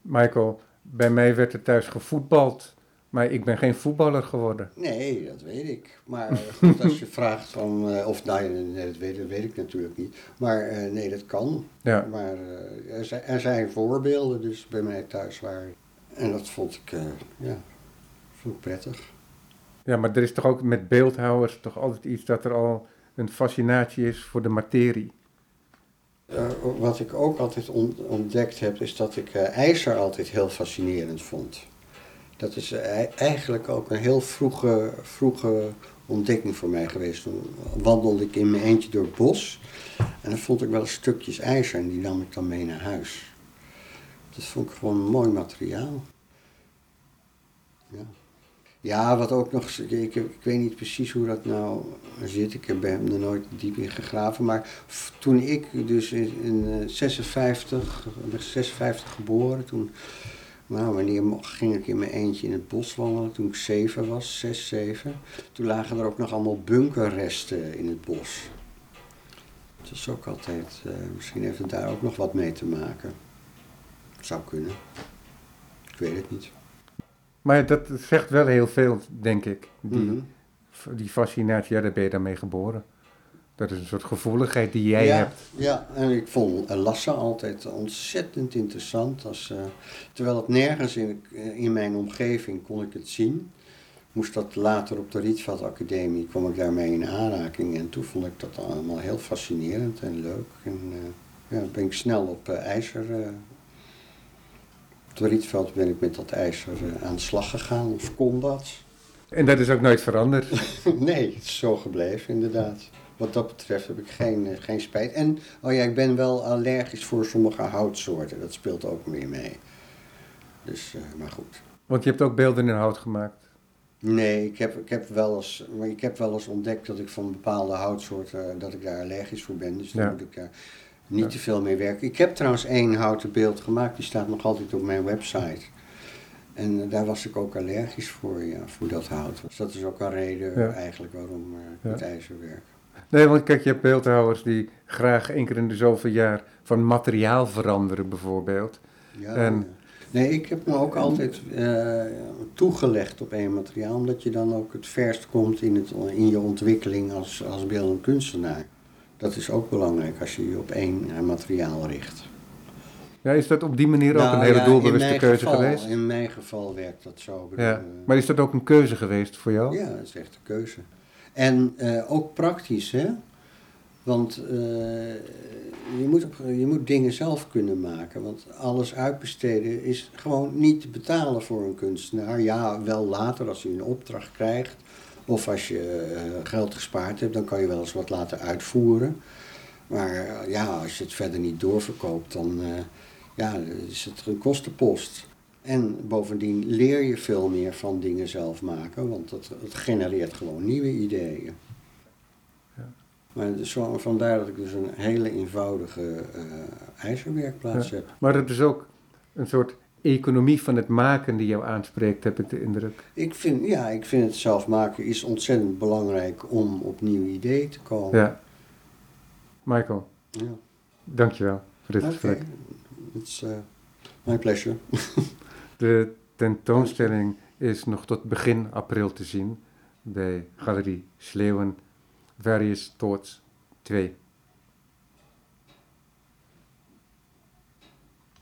Michael, bij mij werd er thuis gevoetbald. Maar ik ben geen voetballer geworden. Nee, dat weet ik. Maar goed, als je vraagt van, eh, of nou, nee, dat weet, dat weet ik natuurlijk niet. Maar eh, nee, dat kan. Ja, Maar eh, er, zijn, er zijn voorbeelden dus bij mij thuis waar. En dat vond ik, eh, ja, vond ik prettig. ja, maar er is toch ook met beeldhouwers toch altijd iets dat er al een fascinatie is voor de materie. Eh, wat ik ook altijd on- ontdekt heb, is dat ik eh, ijzer altijd heel fascinerend vond. Dat is eh, eigenlijk ook een heel vroege, vroege ontdekking voor mij geweest. Toen wandelde ik in mijn eentje door het bos en dan vond ik wel stukjes ijzer en die nam ik dan mee naar huis. Dat vond ik gewoon een mooi materiaal. Ja. Ja, wat ook nog, ik, ik, weet niet precies hoe dat nou zit. Ik heb hem er nooit diep in gegraven. Maar toen ik dus in, in eh, 56, ik ben 56 geboren, toen, nou, wanneer ging ik in mijn eentje in het bos wandelen, toen ik zeven was, zes, zeven. Toen lagen er ook nog allemaal bunkerresten in het bos. Dat is ook altijd, eh, misschien heeft het daar ook nog wat mee te maken. Zou kunnen. Ik weet het niet. Maar dat zegt wel heel veel, denk ik. Die, Mhm. die fascinatie, ja, daar ben je dan mee geboren. Dat is een soort gevoeligheid die jij ja, hebt. Ja, en ik vond eh, Lassa altijd ontzettend interessant. Als, eh, terwijl het nergens in, eh, in mijn omgeving kon ik het zien. Moest dat later op de Rietveld Academie, kwam ik daarmee in aanraking. En toen vond ik dat allemaal heel fascinerend en leuk. En, eh, ja, ben ik snel op uh, ijzer. Het Rietveld ben ik met dat ijzer uh, aan de slag gegaan, of kon dat. En dat is ook nooit veranderd? nee, het is zo gebleven, inderdaad. Wat dat betreft heb ik geen, geen spijt. En, oh ja, ik ben wel allergisch voor sommige houtsoorten. Dat speelt ook meer mee. Dus, maar goed. Want je hebt ook beelden in hout gemaakt? Nee, ik heb, ik, heb wel eens, maar ik heb wel eens ontdekt dat ik van bepaalde houtsoorten, dat ik daar allergisch voor ben. Dus dan moet ik daar niet te veel mee werken. Ik heb trouwens één houten beeld gemaakt, die staat nog altijd op mijn website. En uh, daar was ik ook allergisch voor, ja, voor dat hout. Dus dat is ook een reden eigenlijk waarom uh, ja. het ijzer werkt. Nee, want kijk, je hebt beeldhouwers die graag één keer in de zoveel jaar van materiaal veranderen bijvoorbeeld. Ja, en, Nee, ik heb me ook altijd uh, toegelegd op één materiaal, omdat je dan ook het verst komt in, het, in je ontwikkeling als, als beeldend kunstenaar. Dat is ook belangrijk als je je op één materiaal richt. Ja, is dat op die manier ook nou een hele ja, doelbewuste keuze geval, geweest? In mijn geval werkt dat zo. Ja. Maar is dat ook een keuze geweest voor jou? Ja, dat is echt een keuze. En uh, ook praktisch, hè? Want je moet, je moet dingen zelf kunnen maken. Want alles uitbesteden is gewoon niet te betalen voor een kunstenaar. Ja, wel later als je een opdracht krijgt. Of als je uh, geld gespaard hebt, dan kan je wel eens wat laten uitvoeren. Maar uh, ja, als je het verder niet doorverkoopt, dan uh, ja, is het een kostenpost. En bovendien leer je veel meer van dingen zelf maken, want het, het genereert gewoon nieuwe ideeën. Maar dus vandaar dat ik dus een hele eenvoudige uh, ijzerwerkplaats heb. Maar het is ook een soort economie van het maken die jou aanspreekt, heb ik de indruk. Ik vind, ja, ik vind het zelf maken is ontzettend belangrijk om op nieuwe ideeën te komen. Ja. Michael, ja. dankjewel voor dit okay. gesprek. It's uh, my pleasure. de tentoonstelling is nog tot begin april te zien bij Galerie Sleeuwen Various Thoughts 2.